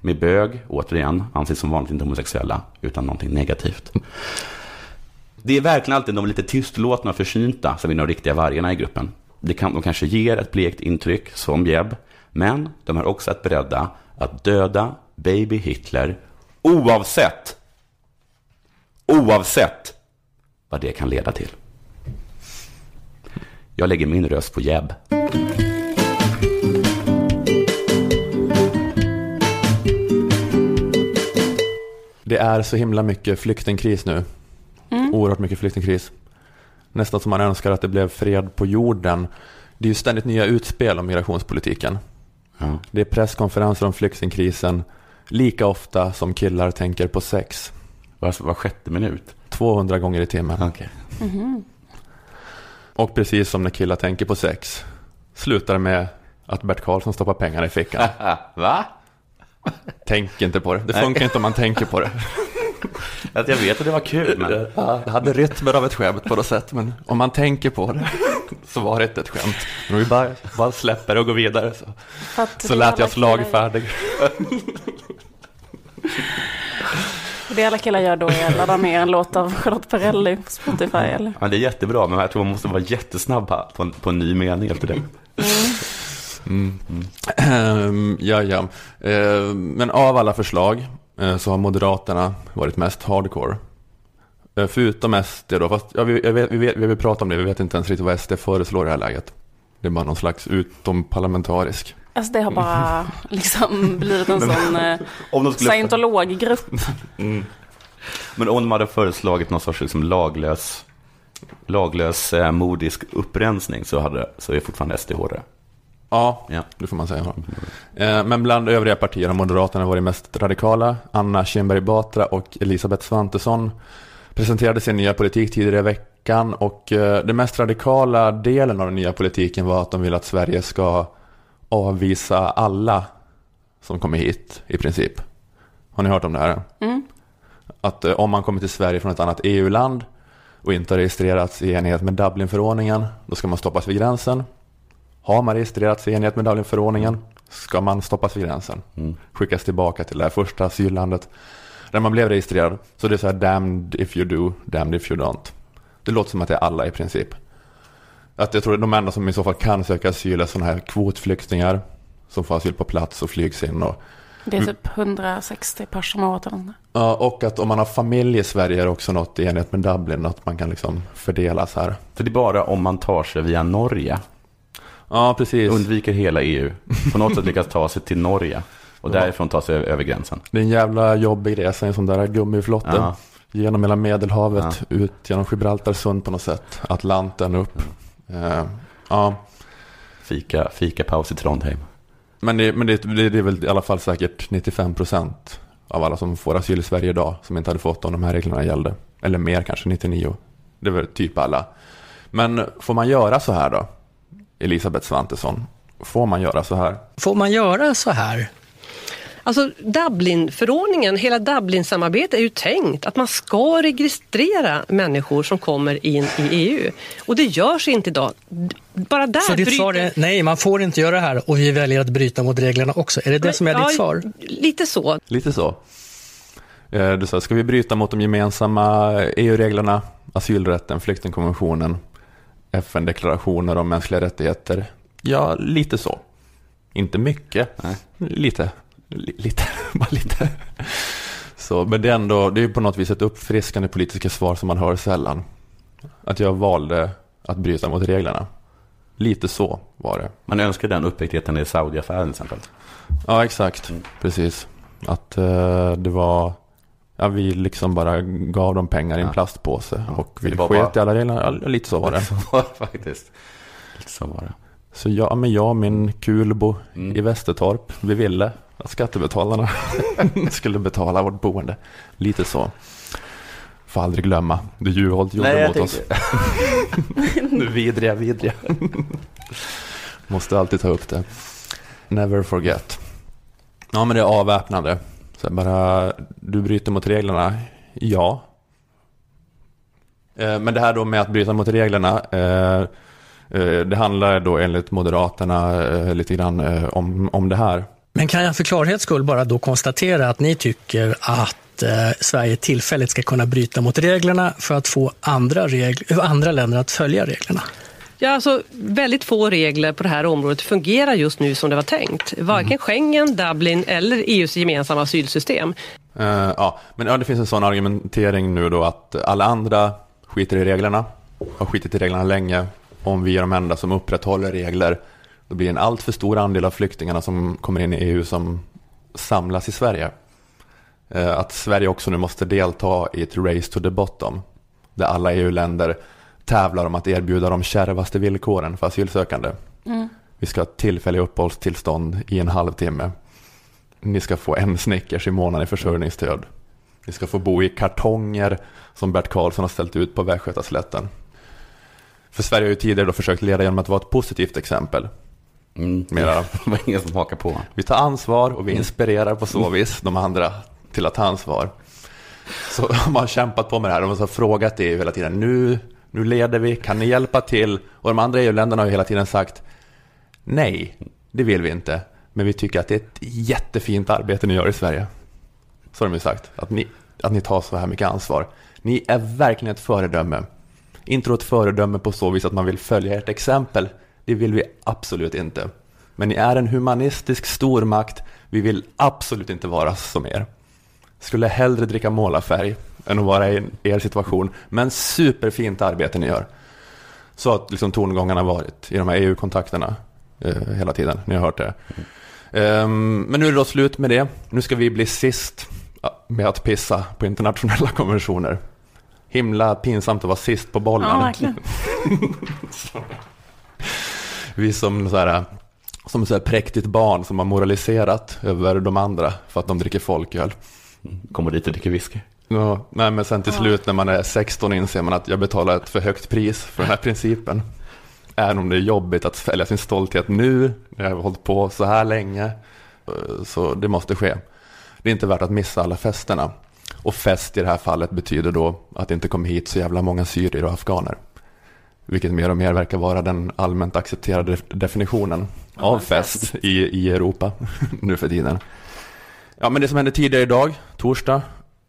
Med bög, återigen, anses som vanligt inte homosexuella, utan någonting negativt. Det är verkligen alltid de lite tystlåtna och försynta som är de riktiga vargarna i gruppen. Det kan, de kanske ger ett blekt intryck, som Jeb, men de är också att beredda att döda baby Hitler oavsett, oavsett vad det kan leda till. Jag lägger min röst på Jeb. Det är så himla mycket flyktingkris nu. Mm. Oerhört mycket flyktingkris. Nästan som man önskar att det blev fred på jorden. Det är ju ständigt nya utspel om migrationspolitiken. Ja. Det är presskonferenser om flyktingkrisen lika ofta som killar tänker på sex. Var, var sjätte minut. 200 gånger i timmen. Okej. Mhm. Och precis som när killar tänker på sex slutar med att Bert Karlsson stoppar pengarna i fickan. Va? Tänk inte på det. Det Nej. funkar inte om man tänker på det. Att jag vet att det var kul, men... Ja, det hade rytmer av ett skämt på något sätt, men om man tänker på det så var det inte ett skämt. Men vi bara, bara släpper och går vidare så, så lät jag slagfärdig. Det alla killar gör då är att ladda ner en låt av Charlotte Perrelli på Spotify eller? Ja, det är jättebra, men jag tror man måste vara jättesnabb på en, på en ny mening efter det. Mm. Ehm, ja, ja. Ehm, men av alla förslag eh, så har Moderaterna varit mest hardcore. Eh, Förutom SD då, fast ja, vi, vet, vi, vet, vi vill prata om det, vi vet inte ens riktigt vad SD föreslår i det här läget. Det är bara någon slags utomparlamentarisk. Alltså det har bara liksom blivit en sån eh, skulle- scientologgrupp. Men om de hade föreslagit någon sorts liksom laglös, laglös eh, modisk upprensning så, hade, så är fortfarande SD hårdare. Ja, Ja. det får man säga. Eh, Men bland övriga partier har Moderaterna varit mest radikala. Anna Kinberg Batra och Elisabeth Svantesson presenterade sin nya politik tidigare i veckan och eh, den mest radikala delen av den nya politiken var att de vill att Sverige ska avvisa alla som kommer hit i princip. Har ni hört om det här? Mm. Att eh, om man kommer till Sverige från ett annat EU-land och inte har registrerats i enlighet med Dublinförordningen, då ska man stoppas vid gränsen. Har man registrerats i enlighet med Dublinförordningen ska man stoppas vid gränsen. Mm. Skickas tillbaka till det här första asyllandet där man blev registrerad. Så det är så här damned if you do, damned if you don't. Det låter som att det är alla i princip. Att jag tror att de enda som i så fall kan söka asyl är sådana här kvotflyktingar som får asyl på plats och flygs in. Och, Det är typ 160 personer eller något. ja, och att om man har familj i Sverige är det också något i enlighet med Dublin, att man kan liksom fördelas här. För det är bara om man tar sig via Norge, Ja, precis. undviker hela EU, på något sätt lyckas ta sig till Norge och därifrån ta sig över gränsen. Det är en jävla jobbig resa i en sån där gummiflotte. Ja. Genom hela Medelhavet, ut genom Gibraltarsund på något sätt. Atlanten upp. Eh, ja. Fika, fika paus i Trondheim. Men, det, men det, det, det är väl i alla fall säkert 95 procent av alla som får asyl i Sverige idag som inte hade fått om de här reglerna gällde. Eller mer kanske, 99. Det är väl typ alla. Men får man göra så här då? Elisabeth Svantesson, får man göra så här? Får man göra så här? Alltså Dublinförordningen, hela Dublinsamarbetet är ju tänkt att man ska registrera människor som kommer in i EU. Och det görs inte idag. Bara där Så ditt bryter- svar är nej, man får inte göra det här och vi väljer att bryta mot reglerna också. Är det det som är Ja, ditt svar? Lite så. Lite så. Eh, Du sa, ska vi bryta mot de gemensamma EU-reglerna, asylrätten, flyktingkonventionen, FN-deklarationer om mänskliga rättigheter? Ja, lite så. Inte mycket, lite. Li- lite, bara lite. Så, men det är ändå, det är på något vis ett uppfriskande politiska svar som man hör sällan. Att jag valde att bryta mot reglerna. Lite så var det. Man önskar den uppriktigheten i Saudiaffären till exempel. Ja, exakt. Precis. Att eh, det var... Ja, vi liksom bara gav dem pengar i en Ja. plastpåse och vi sket bara- i alla reglerna. Ja, lite så var det. Så var det faktiskt. Lite så var det. Så jag, men jag och min kulbo Mm. i Västertorp, vi ville att skattebetalarna skulle betala vårt boende. Lite så. Får aldrig glömma det Juholt gjorde Nej, mot oss. det vidriga, vidriga. Måste alltid ta upp det. Never forget. Ja, men det är avväpnande. Så bara, du bryter mot reglerna? Ja. Eh, Men det här då med att bryta mot reglerna, eh, eh, det handlar då enligt Moderaterna lite grann om, om det här. Men kan jag för klarhets skull bara då konstatera att ni tycker att eh, Sverige tillfälligt ska kunna bryta mot reglerna för att få andra, regl- andra länder att följa reglerna? Ja, alltså, väldigt få regler på det här området fungerar just nu som det var tänkt. Varken Schengen, Dublin eller EUs gemensamma asylsystem. Eh, ja, men ja, det finns en sån argumentering nu då att alla andra skiter i reglerna, har skitit i reglerna länge. Om vi är de enda som upprätthåller regler, då blir en allt för stor andel av flyktingarna som kommer in i EU som samlas i Sverige. Eh, Att Sverige också nu måste delta i ett race to the bottom, där alla EU-länder tävlar om att erbjuda de kärvaste villkoren för asylsökande. Mm. Vi ska ha tillfälliga uppehållstillstånd i en halvtimme. Ni ska få en Snickers i månaden i försörjningsstöd. Ni ska få bo i kartonger som Bert Karlsson har ställt ut på Västgötaslätten. För Sverige har ju tidigare då försökt leda genom att vara ett positivt exempel. Mm. Mera. Det var ingen som hakar på. Vi tar ansvar och vi inspirerar på så vis de andra till att ta ansvar. Så de har kämpat på med det här. De har frågat EU hela tiden. Nu, nu leder vi, kan ni hjälpa till? Och de andra EU-länderna har ju hela tiden sagt nej, det vill vi inte. Men vi tycker att det är ett jättefint arbete ni gör i Sverige. Så har de ju sagt. Att ni, att ni tar så här mycket ansvar. Ni är verkligen ett föredöme. Inte ett föredöme på så vis att man vill följa ert exempel. Det vill vi absolut inte. Men ni är en humanistisk stormakt. Vi vill absolut inte vara som er. Skulle hellre dricka målarfärg än att vara i er situation. Men superfint arbete ni gör. Så att liksom tongångarna varit i de här EU-kontakterna eh, hela tiden. Ni har hört det. Ehm, men nu är det då slut med det. Nu ska vi bli sist med att pissa på internationella konventioner. Himla pinsamt att vara sist på bollen. Ja, verkligen. Vi som så här, som så här präktigt barn som har moraliserat över de andra för att de dricker folköl. Kommer dit och dricker whisky. Ja, nej, men sen till slut när man är 16 inser man att jag betalar ett för högt pris för den här principen. Även om det är jobbigt att svälja sin stolthet nu, när jag har hållit på så här länge. Eh, Så det måste ske. Det är inte värt att missa alla festerna. Och fest i det här fallet betyder då att det inte kommer hit så jävla många syrier och afghaner. Vilket mer och mer verkar vara den allmänt accepterade definitionen av fest i, i Europa nu för tiden. Ja, men det som hände tidigare idag, torsdag,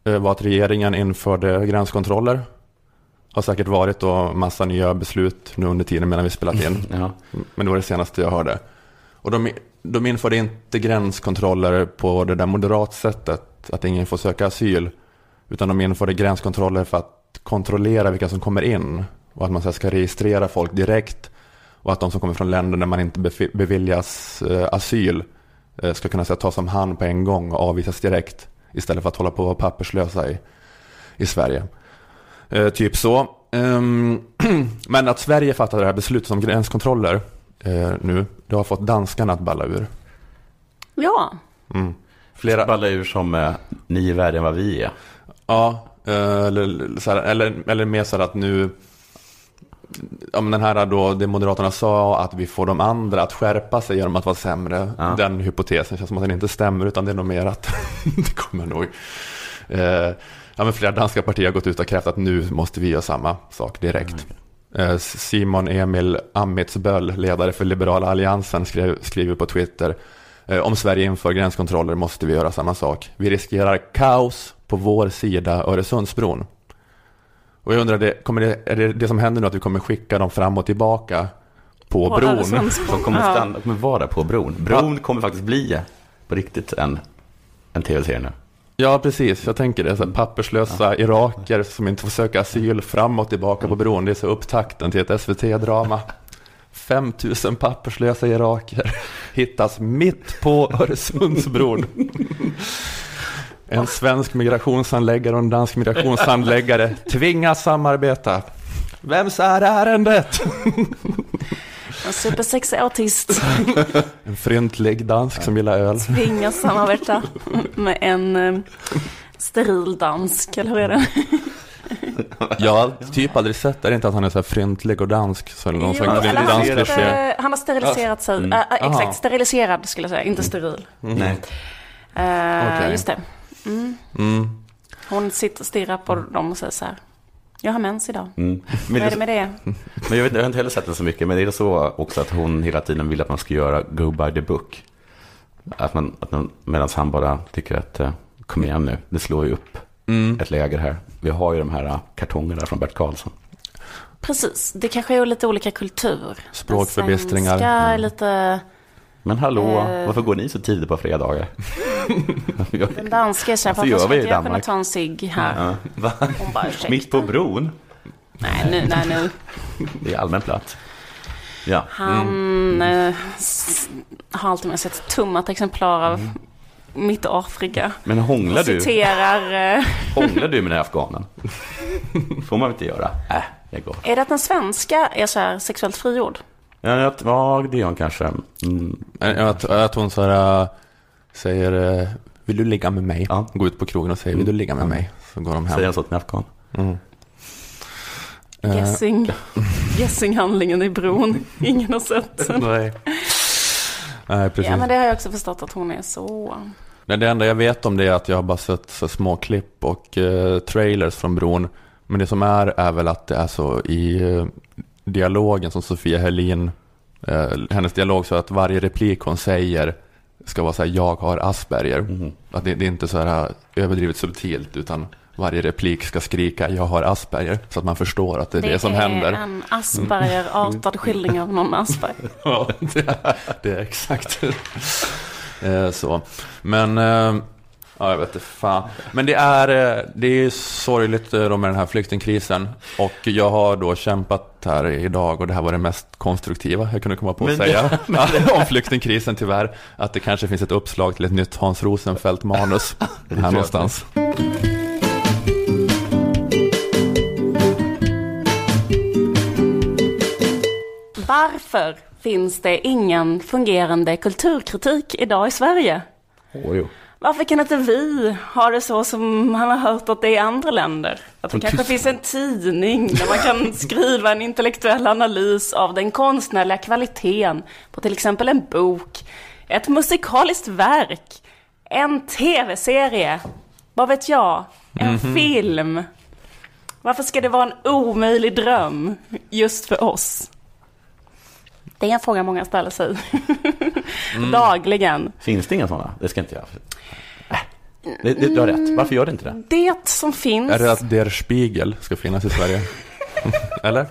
eh, var att regeringen införde gränskontroller. Har säkert varit då massa nya beslut nu under tiden medan vi spelat in. Ja. Men det var det senaste jag hörde. Och de, de införde inte gränskontroller på det där moderatsättet, att ingen får söka asyl. Utan de införde gränskontroller för att kontrollera vilka som kommer in. Och att man så ska registrera folk direkt. Och att de som kommer från länder där man inte beviljas eh, asyl eh, ska kunna här, tas om hand på en gång och avvisas direkt. Istället för att hålla på och vara papperslösa i, i Sverige. Eh, typ så. Ehm, men att Sverige fattade det här beslutet om gränskontroller eh, nu. Det har fått danskarna att balla ur. Ja, Mm. Flera ballar ur som eh, ni är värre än vad vi är. Ja, eh, eller, här, eller, eller mer så här att nu Ja, men den här då, det Moderaterna sa att vi får de andra att skärpa sig genom att vara sämre. Ja. Den hypotesen känns som att den inte stämmer utan det är nog mer att det kommer nog. Eh, ja, men flera danska partier har gått ut och krävt att nu måste vi göra samma sak direkt. Eh, Simon Emil Amitsböll, ledare för Liberala Alliansen, skrev, skriver på Twitter eh, om Sverige inför gränskontroller måste vi göra samma sak. Vi riskerar kaos på vår sida Öresundsbron. Och jag undrar, kommer det, är det det som händer nu att vi kommer skicka dem fram och tillbaka på, På bron? Som kommer, Ja. stanna, kommer vara på bron. Bron kommer faktiskt bli på riktigt en, en tv-serie nu. Ja, precis. Jag tänker det. Så här, papperslösa iraker som inte får söka asyl fram och tillbaka på bron. Det är så upptakten till ett SVT-drama. 5 000 papperslösa iraker hittas mitt på Öresundsbron. En svensk migrationshandläggare och en dansk migrationshandläggare tvingas samarbeta. Vems är ärendet? en supersexig autist En fryntlig dansk som gillar öl. tvingas samarbeta med en eh, steril dansk, eller hur är det? Jag har typ aldrig sett. Är det inte att han är så här fryntlig och dansk? Så någon Jo, han, dansk inte- han har steriliserat sig. Mm. Äh, äh, Aha. exakt, steriliserad skulle jag säga, inte steril. Nej. Eh, Okej. Just det. Mm. Mm. Hon sitter och stirrar på dem och säger så här. Jag har mens idag. Mm. Vad är det med det? Men jag, vet, jag har inte heller sett den så mycket, men det är så också att hon hela tiden vill att man ska göra go by the book. Att man, att man, medan han bara tycker att eh, kom igen nu, det slår ju upp Mm. ett läger här. Vi har ju de här eh, kartongerna från Bert Karlsson. Precis, det kanske är lite olika kultur. Språkförbistringar. Den svenska är Mm. lite... Men hallå, Eh. varför går ni så tidigt på fredagar? Den så här, Varför ska inte jag kunna ta en cigg här? Ja, bara. Mitt på bron? Nej, nu, nej, nu. Det är allmän plats. Ja. Han eh, s- har alltid med sig ett tummat exemplar av mitt Afrika. Men hånglar du? Citerar... Eh, Hånglar du med den här afghanen? får man väl inte göra? Äh, jag går. är det att den svenska är så här sexuellt frigjord? Ja, ja, det är hon kanske. Mm. Att, att hon så här, äh, säger, äh, vill du ligga med mig? Ja. Går ut på krogen och säger, vill du ligga med mig? Så går de hem. Säger så till en afghan? Mm. Eh, Guessing. Guessing-handlingen i bron. Ingen har sett den. Nej. Nej, precis. Ja, men det har jag också förstått att hon är så. Nej, det enda jag vet om det är att jag har bara sett så små klipp och eh, trailers från bron. Men det som är är väl att det är så i dialogen som Sofia Helin, eh, hennes dialog så att varje replik hon säger ska vara så här, jag har Asperger. Mhm. Att det, det är inte så här eh, överdrivet subtilt utan varje replik ska skrika jag har Asperger. Så att man förstår att det är det, som händer. Det är en Asperger-artad skildring av någon Asperger. Ja, det är, det är exakt eh, så. Men, eh, ja jag vet inte fan. Men det är, eh, det är sorgligt eh, då med den här flyktingkrisen. Och jag har då kämpat här idag och det här var det mest konstruktiva jag kunde komma på att Men- säga. om flyktingkrisen tyvärr. Att det kanske finns ett uppslag till ett nytt Hans Rosenfeldt-manus här någonstans. Varför finns det ingen fungerande kulturkritik idag i Sverige? Åh, jo. Varför kan inte vi ha det så som man har hört att det är i andra länder? Att det kanske finns en tidning där man kan skriva en intellektuell analys av den konstnärliga kvaliteten på till exempel en bok, ett musikaliskt verk, en tv-serie, vad vet jag, en Mhm. film. Varför ska det vara en omöjlig dröm just för oss? Det är en fråga många ställer sig Mm. dagligen. Finns det inga sådana? Det ska inte jag. Äh. Det, det, du har rätt. Varför gör det inte det? Det som finns... Är det att Der Spiegel ska finnas i Sverige? Eller?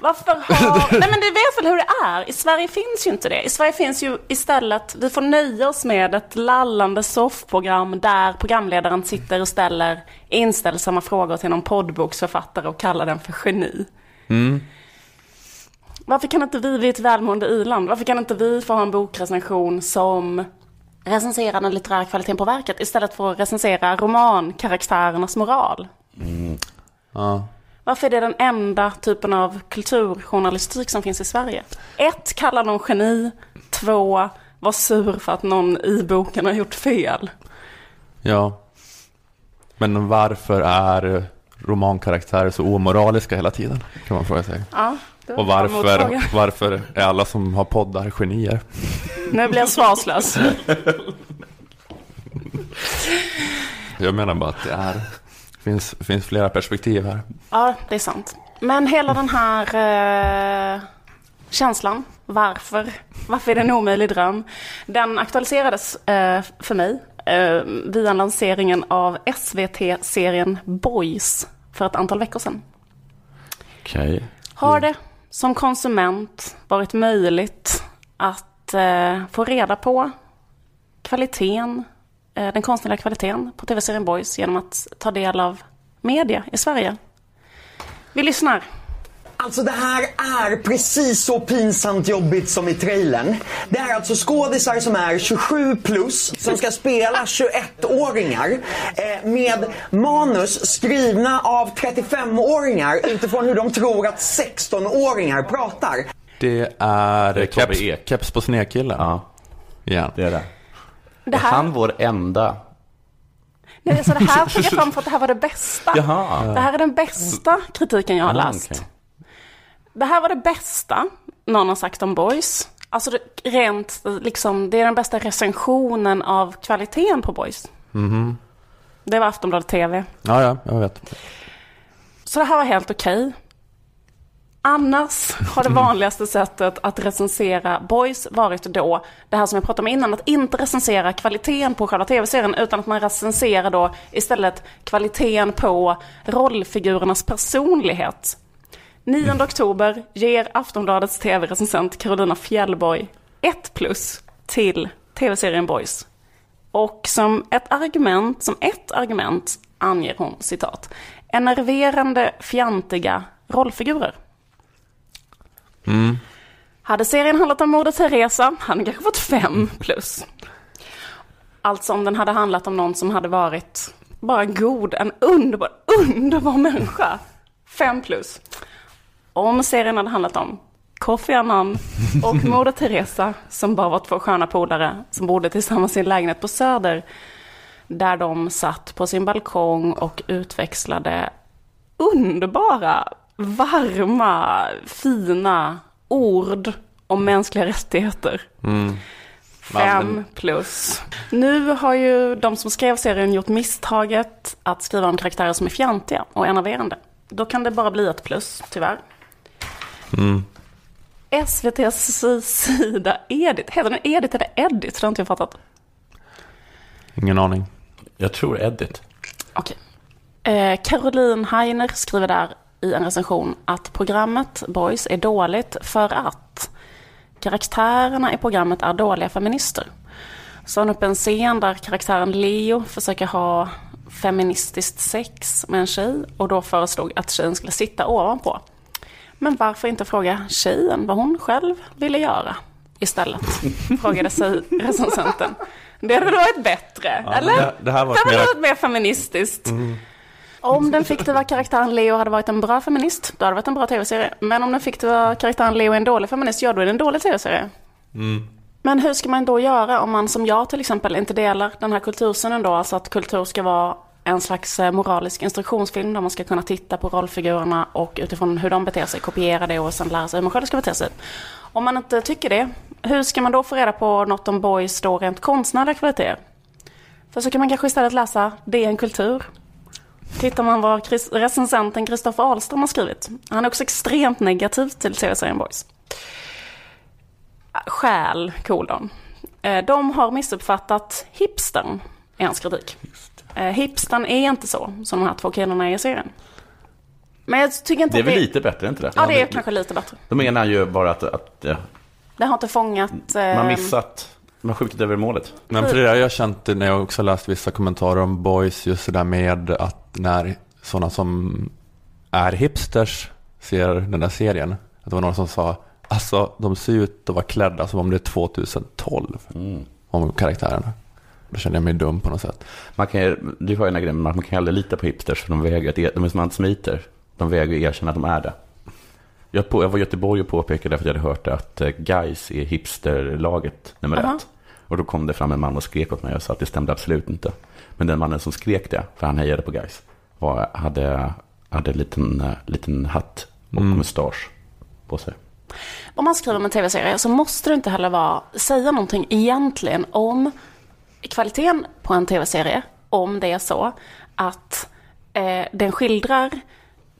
Varför har... Nej men du vet väl hur det är? I Sverige finns ju inte det. I Sverige finns ju istället, vi får nöja oss med ett lallande soffprogram där programledaren sitter och ställer inställsamma frågor till någon poddboksförfattare och kallar den för geni. Mm. Varför kan inte vi, vi är ett välmående i-land, varför kan inte vi få ha en bokrecension som recenserar den litterära kvaliteten på verket istället för att recensera romankaraktärernas moral? Ja. Varför är det den enda typen av kulturjournalistik som finns i Sverige? Ett, kalla någon geni. Två, var sur för att någon i boken har gjort fel. Ja. Men varför är romankaraktärer så omoraliska hela tiden? Kan man fråga sig. Ja, Och varför, varför är alla som har poddar genier? Nu blir jag svarslös. Jag menar bara att det är, finns, finns flera perspektiv här. Ja, det är sant. Men hela den här eh, känslan, varför, varför är det en omöjlig dröm? Den aktualiserades eh, för mig eh, via lanseringen av SVT-serien Boys för ett antal veckor sedan. Okej. Har det som konsument varit möjligt att eh, få reda på kvaliteten, eh, den konstnärliga kvaliteten på tv-serien Boys genom att ta del av media i Sverige? Vi lyssnar. Alltså det här är precis så pinsamt jobbigt som i trailern. Det är alltså skådisar som är 27 plus som ska spela 21-åringar eh, med manus skrivna av 35-åringar utifrån hur de tror att 16-åringar pratar. Det är, Det är Tobbe keps, Ek. keps på snedkillen. Ja, Igen. det är det. Det Är här, han vår enda? nej, alltså det här tog jag fram för att det här var det bästa. Jaha. Det här är den bästa kritiken jag har läst. Det här var det bästa någon har sagt om Boys. Alltså rent, liksom, det är den bästa recensionen av kvaliteten på Boys. Mhm. Det var Aftonbladet TV. Ja, ja, jag vet. Så det här var helt okej. Annars har det vanligaste sättet att recensera boys varit då, det här som jag pratade om innan, att inte recensera kvaliteten på själva tv-serien utan att man recenserar då istället kvaliteten på rollfigurernas personlighet. 9 oktober ger Aftonbladets tv-recensent Carolina Fjällborg ett plus till tv-serien Boys. Och som ett argument, som ett argument anger hon citat, enerverande, fjantiga rollfigurer. Mm. Hade serien handlat om Moder Teresa hade den kanske fått fem plus. Alltså om den hade handlat om någon som hade varit bara god, en underbar, underbar människa. Fem plus. Om serien hade handlat om Kofi Annan och Moder Teresa som bara var två sköna polare som bodde tillsammans i en lägenhet på Söder. Där de satt på sin balkong och utväxlade underbara, varma, fina ord om mänskliga rättigheter. Mm. Fem plus. Nu har ju de som skrev serien gjort misstaget att skriva om karaktärer som är fjantiga och enerverande. Då kan det bara bli ett plus, tyvärr. Mm. SVTs sida Edit, heter den Edit eller Edit? Det har inte jag fattat. Ingen aning. Jag tror Edit. Okej. Eh, Caroline Heiner skriver där i en recension att programmet Boys är dåligt för att karaktärerna i programmet är dåliga feminister. Så har hon upp en scen där karaktären Leo försöker ha feministiskt sex med en tjej och då föreslog att tjejen skulle sitta ovanpå. Men varför inte fråga tjejen vad hon själv ville göra istället? Frågade sig recensenten. Det hade väl varit bättre, Ja, eller? det- det här var det hade varit mer feministiskt. Mm. Om den fiktiva karaktären Leo hade varit en bra feminist, då hade det varit en bra tv-serie. Men om den fiktiva karaktären Leo är en dålig feminist, ja då är det en dålig tv-serie. Mm. Men hur ska man då göra om man som jag till exempel inte delar den här kultursynen då? Alltså att kultur ska vara en slags eh, moralisk instruktionsfilm där man ska kunna titta på rollfigurerna och utifrån hur de beter sig kopiera det och sen lära sig hur man själv ska bete sig. Om man inte tycker det, hur ska man då få reda på något om boys då rent konstnärliga kvaliteter? För så kan man kanske istället läsa DN Kultur. Tittar man vad recensenten Kristoffer Ahlström har skrivit. Han är också extremt negativ till tv-serien Boys. Skäl, kolon. Eh, de har missuppfattat hipstern, är hans kritik. Eh, Hipstern är inte så, som de här två killarna är i serien. Men jag tycker inte Det är att väl det... lite bättre, inte det? Ja, det är kanske lite bättre. De menar ju bara att, att eh, Det har inte fångat... eh, man missat, man skjutit över målet. Men för det har jag känt när jag också läst vissa kommentarer om boys, just det där med att när sådana som är hipsters ser den där serien. Att det var någon som sa, alltså de ser ut att vara klädda som om det är 2012. Om karaktärerna. Då känner jag mig dum på något sätt. Man kan, du har ju den här grejen man kan aldrig lita på hipsters för de vägrar att, de är som antisemiter. De vägrar erkänna att de är det. Jag, på, jag var i Göteborg och påpekade för att jag hade hört att eh, Guys är hipsterlaget nummer Aha. ett. Och då kom det fram en man och skrek åt mig och sa att det stämde absolut inte. Men den mannen som skrek det, för han hejade på Guys, var, hade, hade en liten, eh, liten hatt och mustasch på sig. Om man skriver om en tv-serie så måste det inte heller vara, säga någonting egentligen om kvaliteten på en tv-serie. Om det är så att eh, den skildrar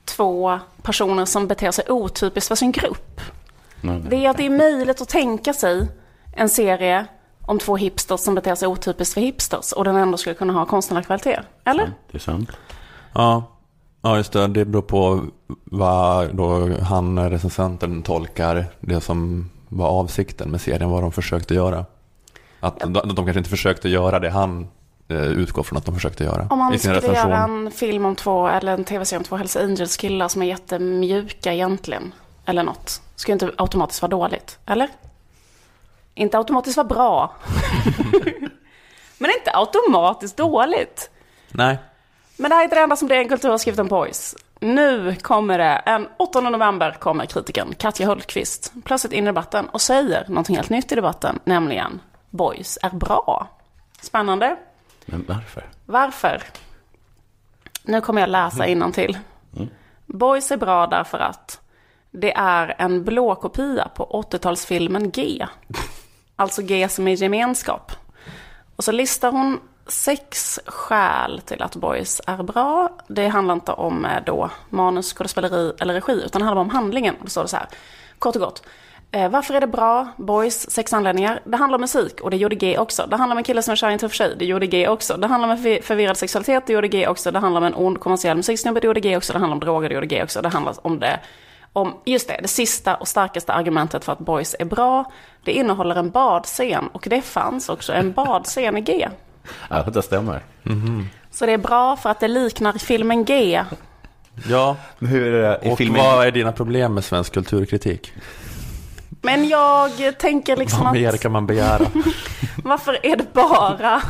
två personer som beter sig otypiskt för sin grupp. Det är att det är möjligt att tänka sig en serie om två hipsters som beter sig otypiskt för hipsters och den ändå skulle kunna ha konstnärlig kvalitet. Eller? Det är sant. Ja. ja, just det. Det beror på vad då han, recensenten, tolkar det som var avsikten med serien, vad de försökte göra. Att de, de kanske inte försökte göra det han eh, utgår från att de försökte göra Om man skulle recension. göra en film om två, eller en tv-serie om två Hells Angels killar som är jättemjuka egentligen. Eller något. Skulle inte automatiskt vara dåligt. Eller? Inte automatiskt vara bra. Men inte automatiskt dåligt. Nej. Men det här är inte det enda som DN Kultur har skrivit om Boys. Nu kommer det, en 8 november kommer kritiken Katja Hultqvist plötsligt in i debatten och säger någonting helt nytt i debatten, nämligen Boys är bra. Spännande. Men varför? Varför? Nu kommer jag läsa innantill. Boys är bra därför att det är en blå kopia på 80-talsfilmen G. Alltså G som är gemenskap. Och så listar hon sex skäl till att Boys är bra. Det handlar inte om eh, då manus, skådespeleri eller regi, utan det handlar om handlingen. Då står det så här, kort och gott. Eh, varför är det bra? Boys, sex anledningar. Det handlar om musik och det gjorde G också. Det handlar om en kille som är kär i en tuff tjej. Det gjorde G också. Det handlar om en förvi- förvirrad sexualitet. Det gjorde G också. Det handlar om en ond kommersiell musiksnubbe. Det gjorde G också. Det handlar om droger. Det gjorde G också. Det handlar om det om, just det, det sista och starkaste argumentet för att Boys är bra. Det innehåller en badscen och det fanns också en badscen i G. Ja, det stämmer. Så det är bra för att det liknar filmen G. Ja, Hur är det i och filmen? vad är dina problem med svensk kulturkritik? Men jag tänker liksom Vad att... mer kan man begära? Varför är det bara...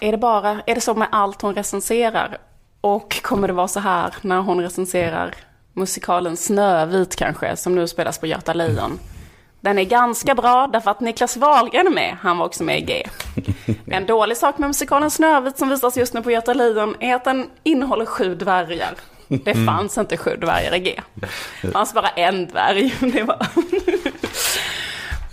Är det bara... Är det så med allt hon recenserar? Och kommer det vara så här när hon recenserar musikalen Snövit kanske, som nu spelas på Göta Lejon? Den är ganska bra därför att Niklas Wahlgren är med. Han var också med i G. En dålig sak med musikalen Snövit som visas just nu på Göta Lejon är att den innehåller sju dvärgar. Det Mm. fanns inte sju dvärgar i G. Det fanns bara en dvärg. Det var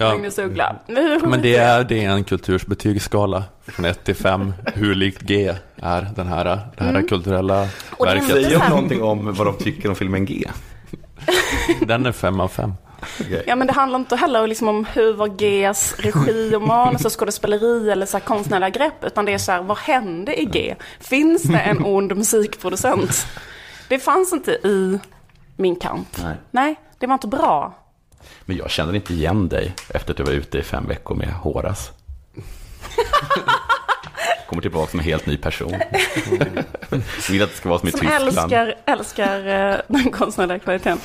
Ja. Magnus Uggla. Men det är, det är en kulturs betygsskala från 1 till 5. Hur likt G är den här, det här Mm. kulturella Och det är inte verket. så Säg här- någonting om vad de tycker om filmen G. Den är 5 av 5. Ja men det handlar inte heller liksom om hur var Gs regi och manus och skådespeleri eller så här konstnärliga grepp. Utan det är så här, vad hände i G? Finns det en ond musikproducent? Det fanns inte i Min kamp. Nej. Nej, det var inte bra. Men jag känner inte igen dig efter att du var ute i fem veckor med Horace. Kommer tillbaka som en helt ny person. Vill att det ska vara som i Som Tyskland. älskar, älskar eh, den konstnärliga kvaliteten.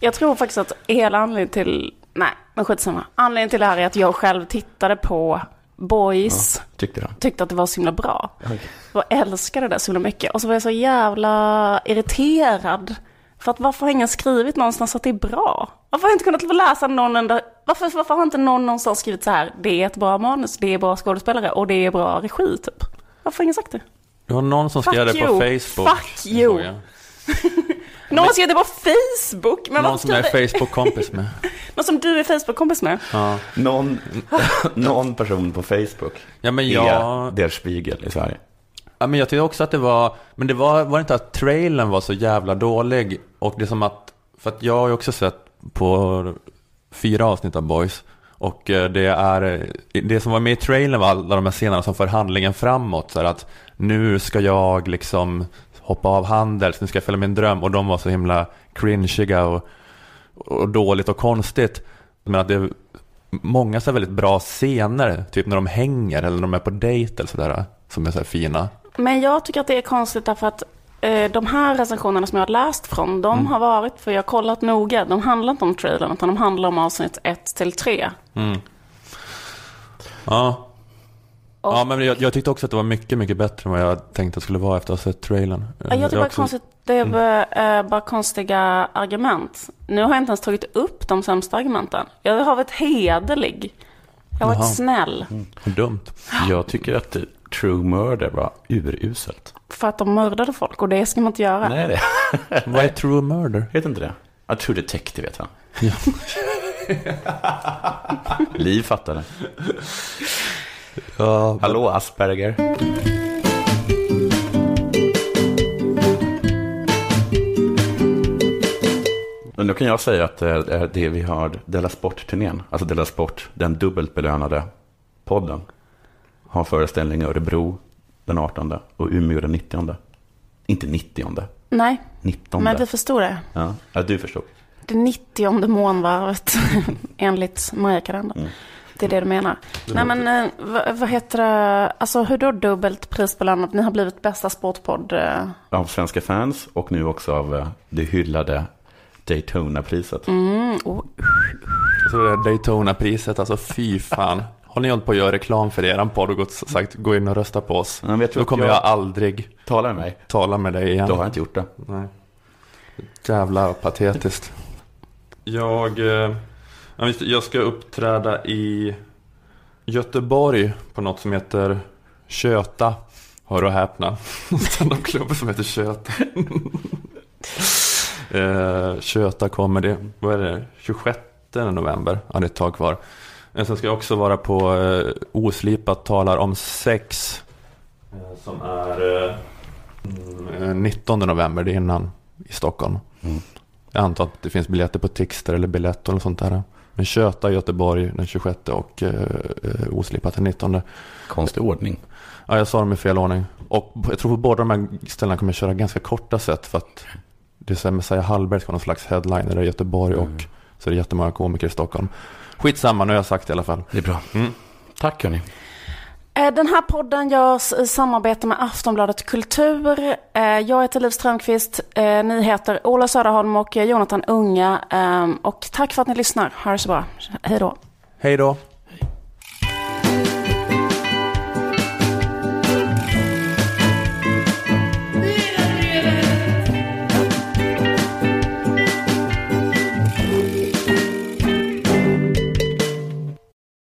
Jag tror faktiskt att hela anledningen till, nej men skitsamma. Anledningen till det här är att jag själv tittade på Boys. Tyckte du? Tyckte att det var så himla bra. Okej. Jag älskade det så himla mycket. Och så var jag så jävla irriterad. För att varför har ingen skrivit någonstans att det är bra? Varför har jag inte kunnat få läsa någon enda... Varför, varför har inte någon någonstans skrivit så här? Det är ett bra manus, det är bra skådespelare och det är bra regi typ. Varför har ingen sagt det? Det var någon som skrev det på. Facebook. Fuck you. Någon skrev det på Facebook. Men Någon som jag är Facebook-kompis med. Någon som du är Facebook-kompis med. Ja. Någon, någon person på Facebook Ja, men är jag- Der Spiegel i Sverige. Ja, men jag tyckte också att det var, men det var, var det inte att trailern var så jävla dålig? Och det är som att, för att jag har ju också sett på fyra avsnitt av Boys. Och eh, det är, det som var med i trailern var alla de här scenerna som för handlingen framåt. Så att nu ska jag liksom hoppa av Handels, nu ska jag följa min dröm. Och de var så himla cringiga och, och dåligt och konstigt. Men att det är många så väldigt bra scener, typ när de hänger eller när de är på dejt eller sådär, som är så fina. Men jag tycker att det är konstigt därför att eh, de här recensionerna som jag har läst från, de har varit, för jag har kollat noga, de handlar inte om trailern utan de handlar om avsnitt 1 till 3. Mm. Ja. Och- Ja, men jag, jag tyckte också att det var mycket, mycket bättre än vad jag tänkte att det skulle vara efter att ha sett trailern. Ja, jag tycker bara också- konstigt, det är bara, eh, bara konstiga argument. Nu har jag inte ens tagit upp de sämsta argumenten. Jag har varit hederlig. Jag har varit Jaha. snäll. Dumt. Jag tycker att True Murder var uruselt. För att de mördade folk och det ska man inte göra. Nej, det. Vad är True Murder? Vet inte det? Ja, True Detective vet han. Liv fattar det. Ja, Hallå Asperger. Men då kan jag säga att eh, det är det vi har Della Sport-turnén, alltså Della Sport, den dubbelt belönade podden, har föreställning i Örebro den 18 och Umeå den 90. Inte 90, Nej, 19. men vi förstod det. Ja, ja du förstod. Det 90 månvarvet enligt Mariakalendern. Mm. Det är det du menar. Nej men eh, vad, heter det, alltså hur då dubbelt prisbelönat? Ni har blivit bästa sportpodd. eh. Av svenska fans och nu också av eh, det hyllade Daytona-priset. Mm, oh, Så det där Daytona-priset, alltså fy fan. Har ni hållit på att göra reklam för er podd och gått, sagt gå in och rösta på oss? Men vet Då kommer jag- jag aldrig Tala med mig. tala med dig igen. Då har jag inte gjort det. Nej. Jävla patetiskt. Jag, eh, ja, visst, jag ska uppträda i Göteborg på något som heter Köta. Hör och häpna. Standupklubb som heter Köta. eh, Köta Comedy. Vad är det? 26 november. Ja, det är ett tag kvar. Eh, Sen ska jag också vara på eh, Oslipat talar om sex. Eh, som är eh, mm, eh, 19 november, det är innan i Stockholm. Mm. Jag antar att det finns biljetter på Tixter eller Biletto eller sånt där. Men Köta Göteborg den 26 och eh, eh, Oslipat den 19. Konstig ordning. Ja, jag sa dem i fel ordning. Och jag tror på båda de här ställena kommer jag köra ganska korta set för att det är så här Messiah Hallberg ska vara någon slags headliner i Göteborg och så är det jättemånga komiker i Stockholm. Skitsamma, nu har jag sagt det i alla fall. Det är bra. Mm. Tack hörni. Eh, den här podden görs i samarbete med Aftonbladet Kultur. Eh, jag heter Liv Strömqvist, eh, ni heter Ola Söderholm och Jonathan Unga. Ehm, och tack för att ni lyssnar. Ha det så bra. Hej då. Hej då.